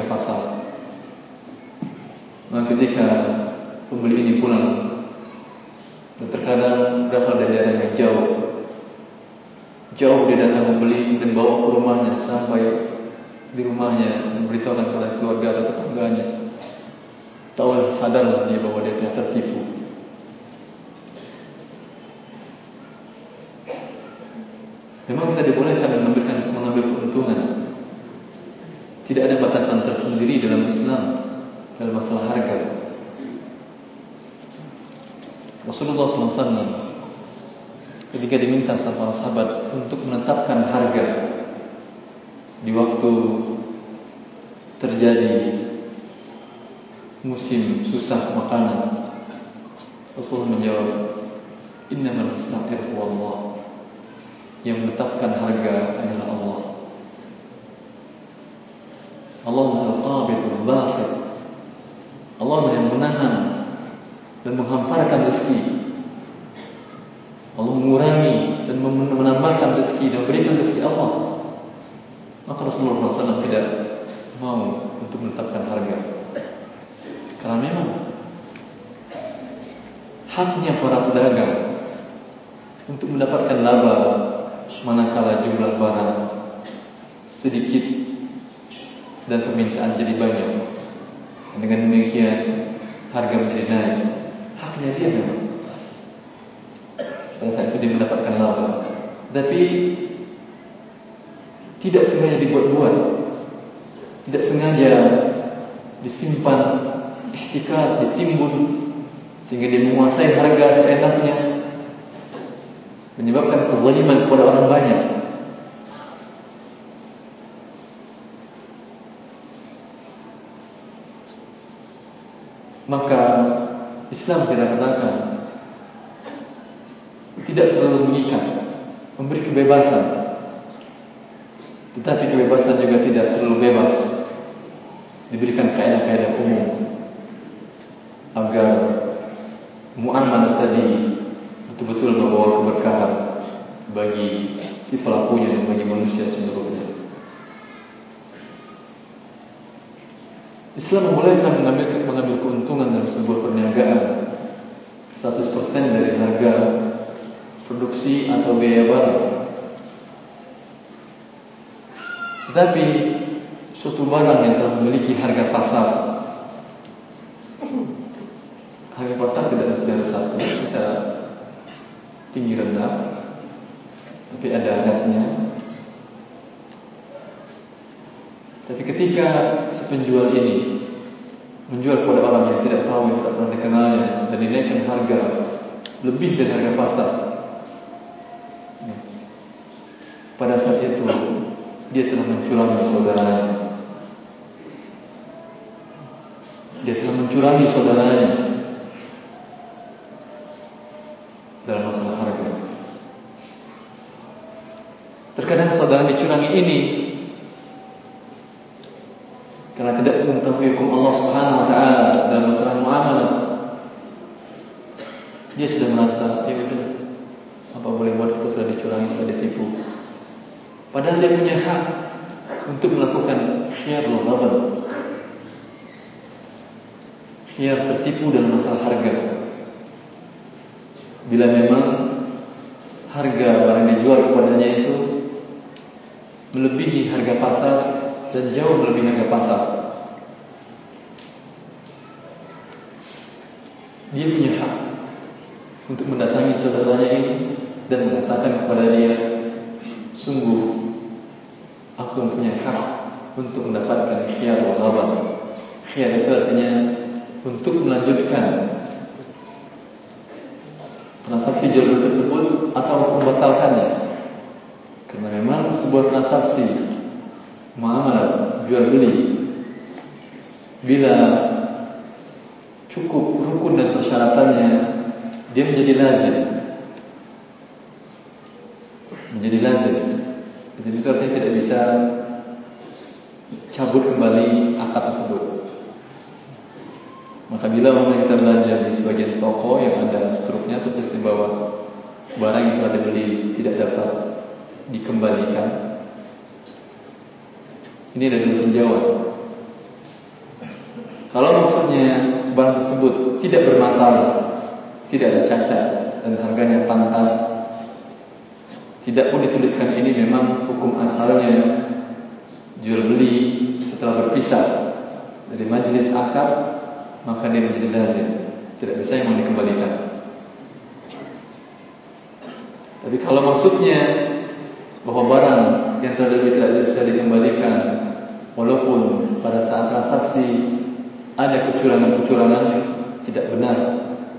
pasar. Dan ketika pembeli ini pulang, dan terkadang berasal dari daerah yang jauh, jauh dia datang membeli dan bawa ke rumahnya sampai di rumahnya memberitahukan kepada keluarga atau tetangganya. Tahu sadarlah dia bahwa dia telah tertipu. Memang kita dibolehkan mengambil mengambil keuntungan. Tidak ada batas tersendiri dalam Islam dalam masalah harga. Rasulullah SAW ketika diminta sama sahabat untuk menetapkan harga di waktu terjadi musim susah makanan, Rasul menjawab, Inna man Allah. Yang menetapkan harga hanyalah Allah. dan menghamparkan rezeki. Allah mengurangi dan menambahkan rezeki dan berikan rezeki Allah. Maka Rasulullah SAW tidak mau untuk menetapkan harga. Karena memang haknya para pedagang untuk mendapatkan laba manakala jumlah barang sedikit dan permintaan jadi banyak. Dengan demikian harga menjadi naik haknya dia memang. Pada saat itu dia mendapatkan laba. Lah. Tapi tidak sengaja dibuat-buat. Tidak sengaja disimpan, ihtikat, ditimbun sehingga dia menguasai harga seenaknya menyebabkan kezaliman kepada orang banyak. Maka Islam tidak menangkan Tidak terlalu mengikat. Memberi kebebasan. Tetapi kebebasan juga tidak terlalu bebas. Diberikan kaedah-kaedah umum Agar Mu'amman tadi Betul-betul membawa keberkahan Bagi si pelakunya Dan bagi manusia seluruhnya. Islam membolehkan mengambil, mengambil keuntungan dalam sebuah perniagaan. 100% dari harga produksi atau biaya barang. Tetapi suatu barang yang telah memiliki harga pasar. Harga pasar tidak secara satu bisa tinggi rendah tapi ada adatnya tapi ketika penjual ini menjual kepada orang yang tidak tahu, yang tidak pernah dikenalnya dan dinaikkan harga lebih dari harga pasar, ya. pada saat itu dia telah mencurangi saudaranya. Dia telah mencurangi saudaranya dalam masalah harga. Terkadang saudara dicurangi ini karena hukum Allah Subhanahu wa taala dalam masalah muamalah. Dia sudah merasa, ya sudah apa boleh buat itu sudah dicurangi, sudah ditipu. Padahal dia punya hak untuk melakukan khiyarul ghaban. Khiyar tertipu dalam masalah harga. Bila memang harga barang dijual kepadanya itu melebihi harga pasar dan jauh melebihi harga pasar. Dia punya hak untuk mendatangi saudaranya ini dan mengatakan kepada dia, sungguh aku mempunyai hak untuk mendapatkan khiyar wa ghabar. Khiyar itu artinya untuk melanjutkan transaksi jual beli tersebut atau untuk membatalkannya. Karena memang sebuah transaksi muamalah jual beli bila cukup rukun dan persyaratannya dia menjadi lazim. Menjadi lazim. Jadi itu artinya tidak bisa cabut kembali akad tersebut. Maka bila orang kita belanja di sebagian toko yang ada struknya terus di bawah barang yang telah dibeli tidak dapat dikembalikan. Ini ada dua tinjauan. Kalau maksudnya tidak bermasalah, tidak ada cacat dan harganya pantas, tidak pun dituliskan ini memang hukum asalnya. Jual beli setelah berpisah dari majlis akad, maka dia menjadi lazim, tidak bisa yang mau dikembalikan. Tapi kalau maksudnya bahawa barang yang dibeli tidak bisa dikembalikan walaupun pada saat transaksi ada kecurangan-kecurangan tidak benar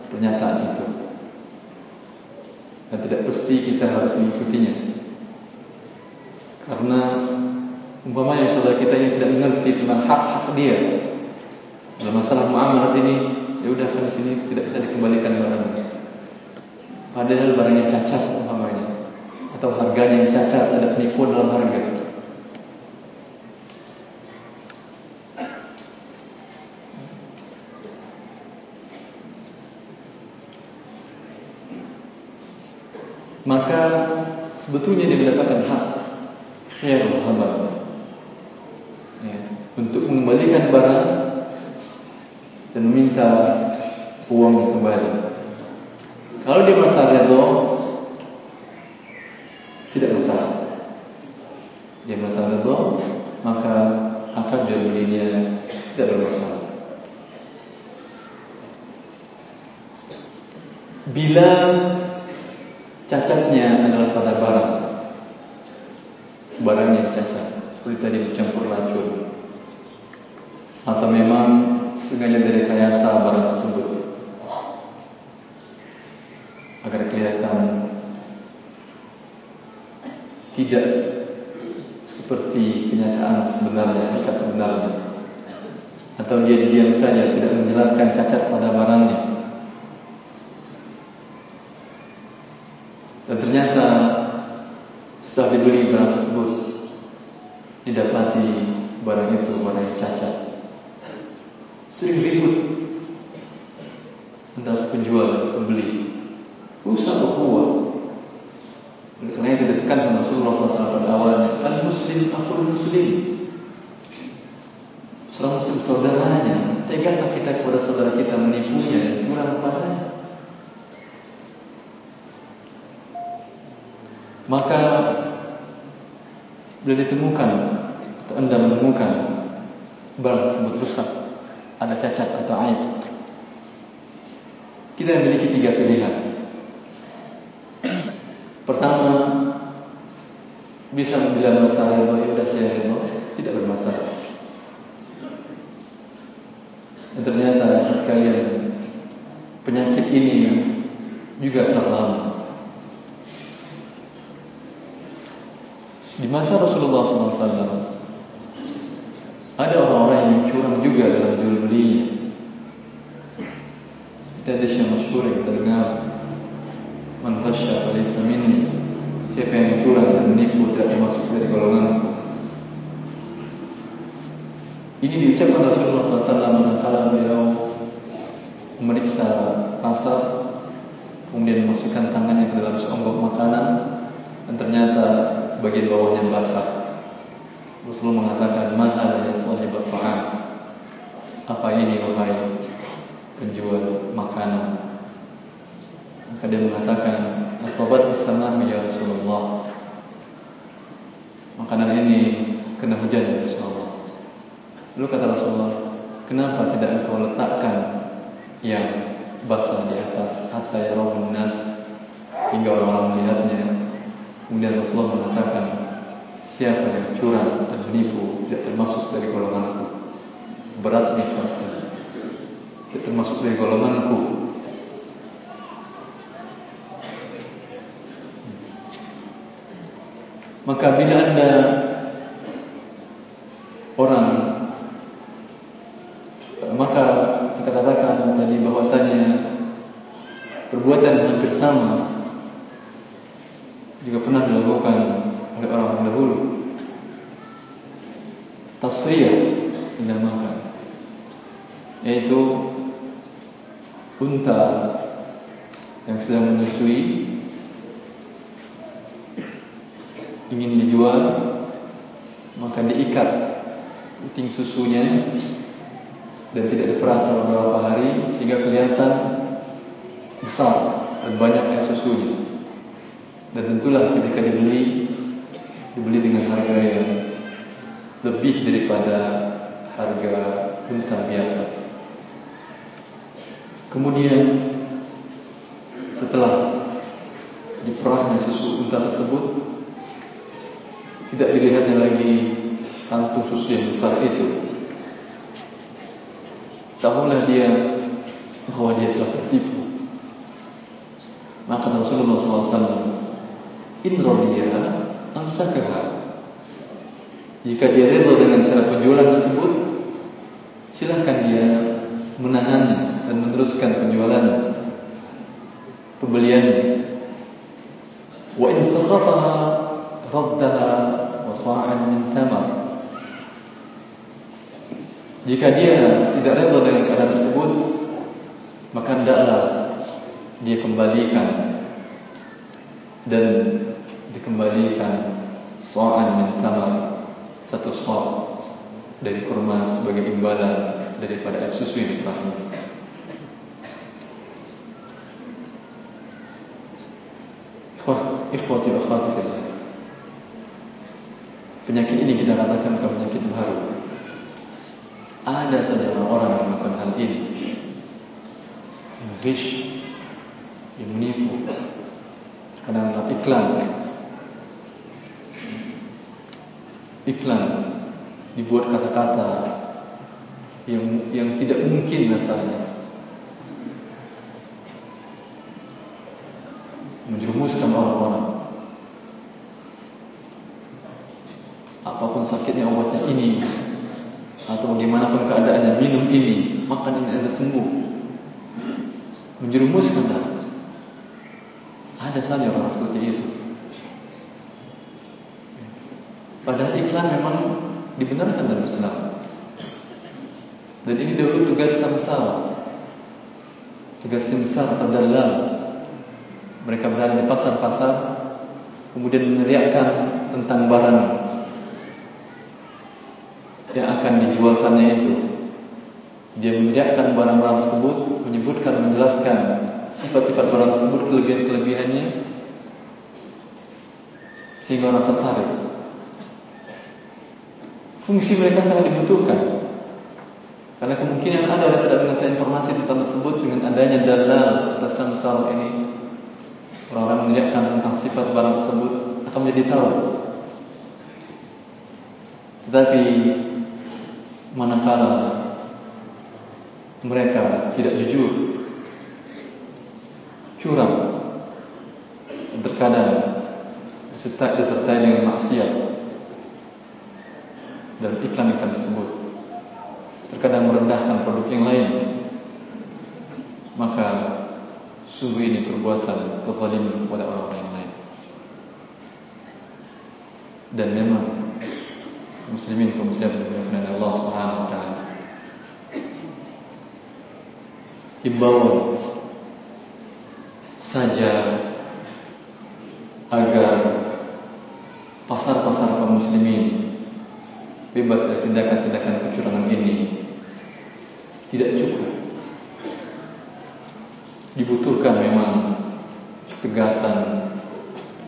pernyataan itu. Dan tidak pasti kita harus mengikutinya. Karena umpamanya saudara kita yang tidak mengerti tentang hak-hak dia. Dalam masalah muamalah ini ya sudah kan di sini tidak bisa dikembalikan barangnya. Padahal barangnya cacat umpamanya. Atau harganya yang cacat ada penipuan dalam harga. Maka sebetulnya dia mendapatkan hak khairul hamal ya, untuk mengembalikan barang dan meminta uangnya kembali. Kalau dia merasa redha tidak masalah. Dia merasa redha, maka akan jual belinya tidak bermasalah. Bila cacatnya adalah pada barang, barang yang tadi bercampur racun, atau memang sengaja dari kayasa barang tersebut, agar kelihatan tidak seperti kenyataan sebenarnya, hakikat sebenarnya. Atau dia diam saja tidak menjelaskan cacat pada barangnya. Dan ternyata setelah dibeli barang tersebut didapati barang itu barang yang cacat. Sering ribut antara penjual dan pembeli. Usah berkuah karena itu ditekan Rasulullah SAW pada awalnya Al-Muslim akul Muslim Seorang Muslim saudaranya Tegaklah kita kepada saudara kita Menipunya dan curang kepadanya Maka Bila ditemukan tiga pilihan. Pertama, bisa membilang masalah yang baik, udah saya tidak bermasalah. Dan ternyata sekalian penyakit ini juga telah lama. Di masa Rasulullah SAW ada orang-orang yang curang juga dalam jual beli Tadi ada yang Ini diucapkan Rasulullah SAW manakala beliau memeriksa pasar, kemudian memasukkan tangannya ke dalam seonggok makanan, dan ternyata bagian bawahnya basah. Rasulullah mengatakan, "Mahal ya sahibat ta'am." Apa ini wahai penjual makanan? Maka dia mengatakan, "Asabat bersama ya Rasulullah." Makanan ini kena hujan ya Rasulullah. Lalu kata Rasulullah, "Kenapa tidak engkau letakkan yang basah di atas hatta yarahun nas hingga orang-orang melihatnya?" Kemudian Rasulullah mengatakan, "Siapa yang curang dan menipu tidak termasuk dari golonganku." Berat pasti. Tidak termasuk dari golonganku. Maka bila anda orang maka kita katakan tadi bahwasanya perbuatan hampir sama juga pernah dilakukan oleh orang dahulu. Tasriyah dinamakan yaitu unta yang sedang menyusui ingin dijual maka diikat puting susunya dan tidak diperas selama beberapa hari sehingga kelihatan besar dan banyak air susunya. Dan tentulah ketika dibeli dengan harga yang lebih daripada harga unta biasa kemudian setelah diperahnya susu unta tersebut tidak dilihatnya lagi kantung susu yang besar itu. Tahulah dia bahwa dia telah tertipu. Maka Rasulullah SAW, In radiya amsakaha. Jika dia reda dengan cara penjualan tersebut, silakan dia menahannya dan meneruskan penjualan pembeliannya. Wa in sakhataha raddaha wa sa'an min tamar jika dia tidak rela dengan keadaan tersebut maka hendaklah dia kembalikan dan dikembalikan sa'an min tamar satu sa' dari kurma sebagai imbalan daripada air susu yang Wah, ikhwati wa akhwati fillah Penyakit ini kita katakan bukan penyakit baru. Ada saja orang-orang yang melakukan hal ini. Yang ghish, yang menipu. Karena dalam iklan, iklan dibuat kata-kata tidak mungkin rasanya. Menjerumuskan orang-orang apapun sakitnya obatnya ini atau bagaimanapun keadaannya minum ini makan ini anda sembuh. Menjerumuskan darah ada saja orang seperti itu. Padahal iklan memang dibenarkan dalam Islam dan ini dahulu tugas samsal tugas simsar atau dalal mereka berada di pasar-pasar kemudian meneriakkan tentang barang yang akan dijualkannya itu. Dia menyiapkan barang-barang tersebut menyebutkan menjelaskan sifat-sifat barang tersebut kelebihan-kelebihannya sehingga orang tertarik. Fungsi mereka sangat dibutuhkan karena kemungkinan ada orang tidak mengetahui informasi tentang tersebut dengan adanya dalal atau samsara ini orang-orang menyiapkan tentang sifat barang tersebut akan menjadi tahu tetapi manakala mereka tidak jujur, curang, dan terkadang disertai, disertai dengan maksiat dan iklan-iklan tersebut. Terkadang merendahkan produk yang lain, maka sungguh ini perbuatan kezaliman kepada orang-orang yang lain. Dan memang muslimin kaum muslimin dimuliakan Allah Subhanahu wa taala. Himbauan saja agar pasar-pasar kaum muslimin bebas dari tindakan-tindakan kecurangan ini tidak cukup. Dibutuhkan memang ketegasan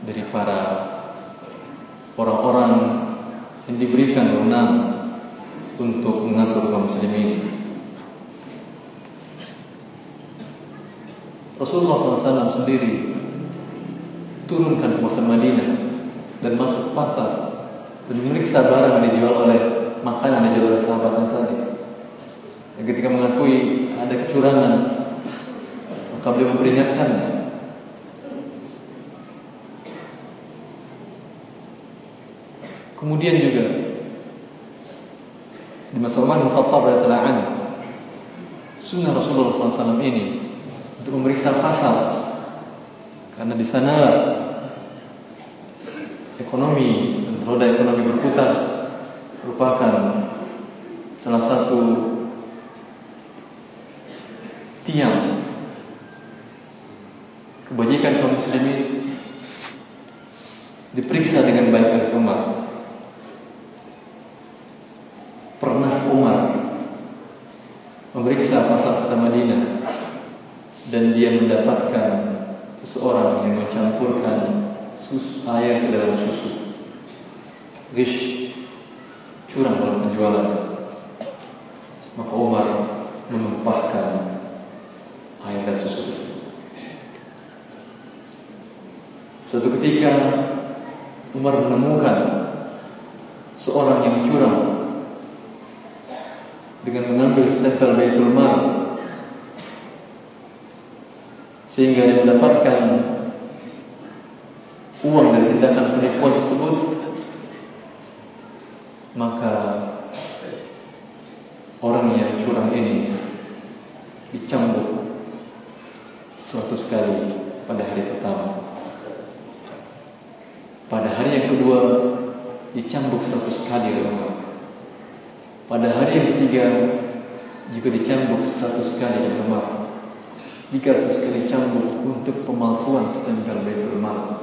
dari para orang-orang yang diberikan wewenang untuk mengatur kaum muslimin. Rasulullah SAW sendiri turunkan ke pasar Madinah dan masuk pasar dan memeriksa barang yang dijual oleh makanan yang dijual oleh sahabatnya tadi. Dan ketika mengakui ada kecurangan, maka beliau memperingatkannya. Kemudian juga di masa Umar bin Khattab radhiyallahu anhu sunnah Rasulullah SAW ini untuk memeriksa pasar karena di sana ekonomi roda ekonomi berputar merupakan salah satu kebajikan kaum muslimin. Diperiksa dengan baik oleh Umar. Pernah Umar memeriksa pasar kota Madinah dan dia mendapatkan seseorang yang mencampurkan susu, air ke dalam susu. Gish curang dalam penjualan maka Umar menumpahkan air dan susu tersebut suatu ketika Umar menemukan seorang yang curang dengan mengambil stempel Baitul Mal sehingga dia mendapatkan uang dari tindakan penipuan tersebut maka orang yang curang ini dicambuk seratus kali pada hari pertama hari yang kedua dicambuk seratus kali oleh Umar pada hari yang ketiga juga dicambuk seratus kali oleh Umar 300 kali cambuk untuk pemalsuan stempel Baitul Mal.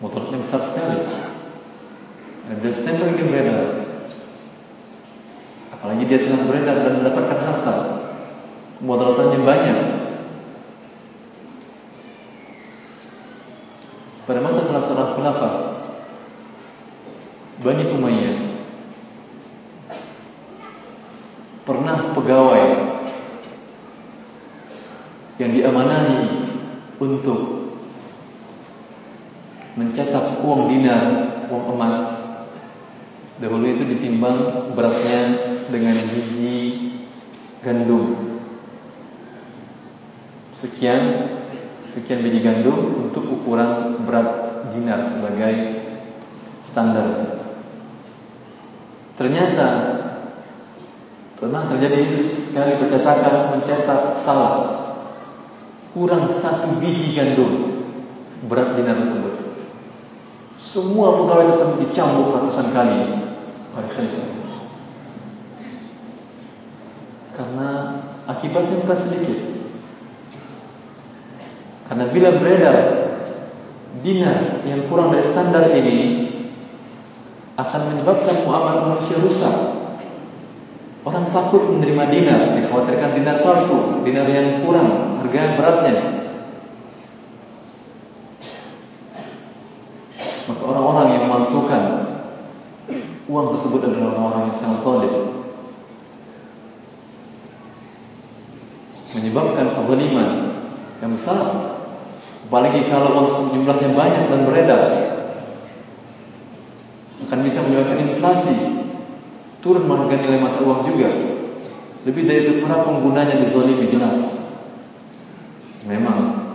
Motornya besar sekali. Dan stempel ini beredar. Apalagi dia telah beredar dan mendapatkan harta. Modalatannya banyak. Bani Umayyah pernah pegawai yang diamanahi untuk mencetak uang dinar, uang emas. Dahulu itu ditimbang beratnya dengan biji gandum. Sekian sekian biji gandum untuk ukuran berat dinar sebagai standar. Ternyata pernah terjadi sekali percetakan mencetak salah kurang satu biji gandum berat dinar tersebut. Semua pegawai tersebut dicambuk ratusan kali oleh khalifah. Karena akibatnya bukan sedikit. Karena bila beredar dinar yang kurang dari standar ini akan menyebabkan muamalah manusia rusak. Orang takut menerima dinar, dikhawatirkan dinar palsu, dinar yang kurang harga beratnya. Maka orang-orang yang memalsukan uang tersebut adalah orang-orang yang sangat zalim. Menyebabkan kezaliman yang besar. Apalagi kalau uang jumlahnya banyak dan beredar. Bisa menyebabkan inflasi. Turun harga nilai mata uang juga. Lebih dari itu para penggunanya dizalimi jelas. Memang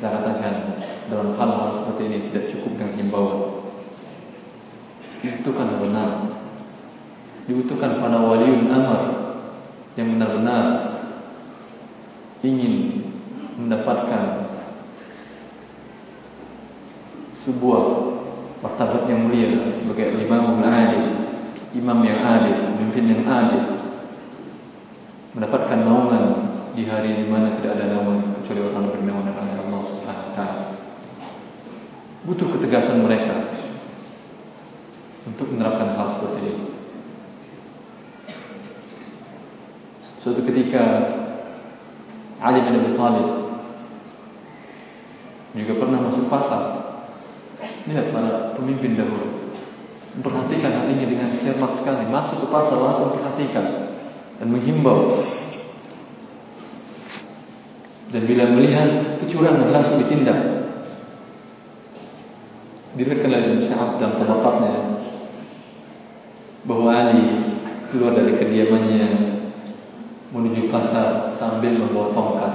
saya katakan dalam hal-hal seperti ini tidak cukup dengan himbauan. Dibutuhkan benar. Dibutuhkan pada waliun amar yang benar-benar ingin mendapatkan sebuah martabat yang mulia sebagai imam yang adil, imam yang adil, pemimpin yang adil, mendapatkan naungan di hari di mana tidak ada naungan kecuali orang bernaungan oleh Allah Subhanahu Wa Taala. Butuh ketegasan mereka untuk menerapkan hal seperti ini. Suatu ketika Ali bin Abi Thalib juga pernah masuk pasar. Lihat para pemimpin dahulu memperhatikan hal ini dengan cermat sekali. Masuk ke pasar langsung perhatikan dan menghimbau. Dan bila melihat kecurangan langsung ditindak. Diriwayatkan oleh Sa'ad dalam tabaqatnya bahwa Ali keluar dari kediamannya menuju pasar sambil membawa tongkat.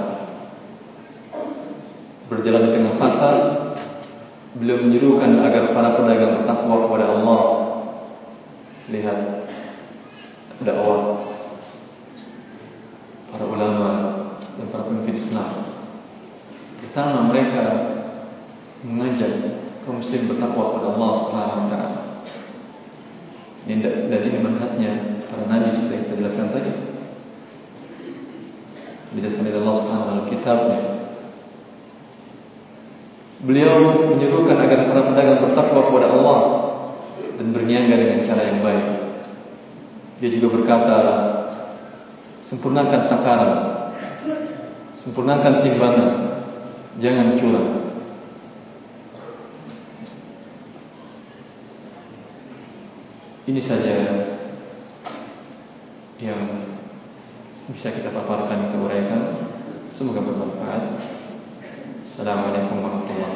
Berjalan di tengah pasar, beliau menyuruhkan agar para pedagang bertakwa kepada Allah. Lihat dakwah para ulama dan para pemimpin Islam. Pertama mereka mengajak kaum muslim bertakwa kepada Allah Subhanahu wa taala. Ini dan ini manhajnya para nabi seperti yang kita jelaskan tadi. Dijelaskan oleh Allah Subhanahu wa taala kitabnya. Beliau menyuruhkan agar para pedagang bertakwa kepada Allah dan berniaga dengan cara yang baik. Dia juga berkata, sempurnakan takaran sempurnakan timbangan jangan curang. Ini saja yang bisa kita paparkan kita uraikan semoga bermanfaat. Assalamualaikum warahmatullahi wabarakatuh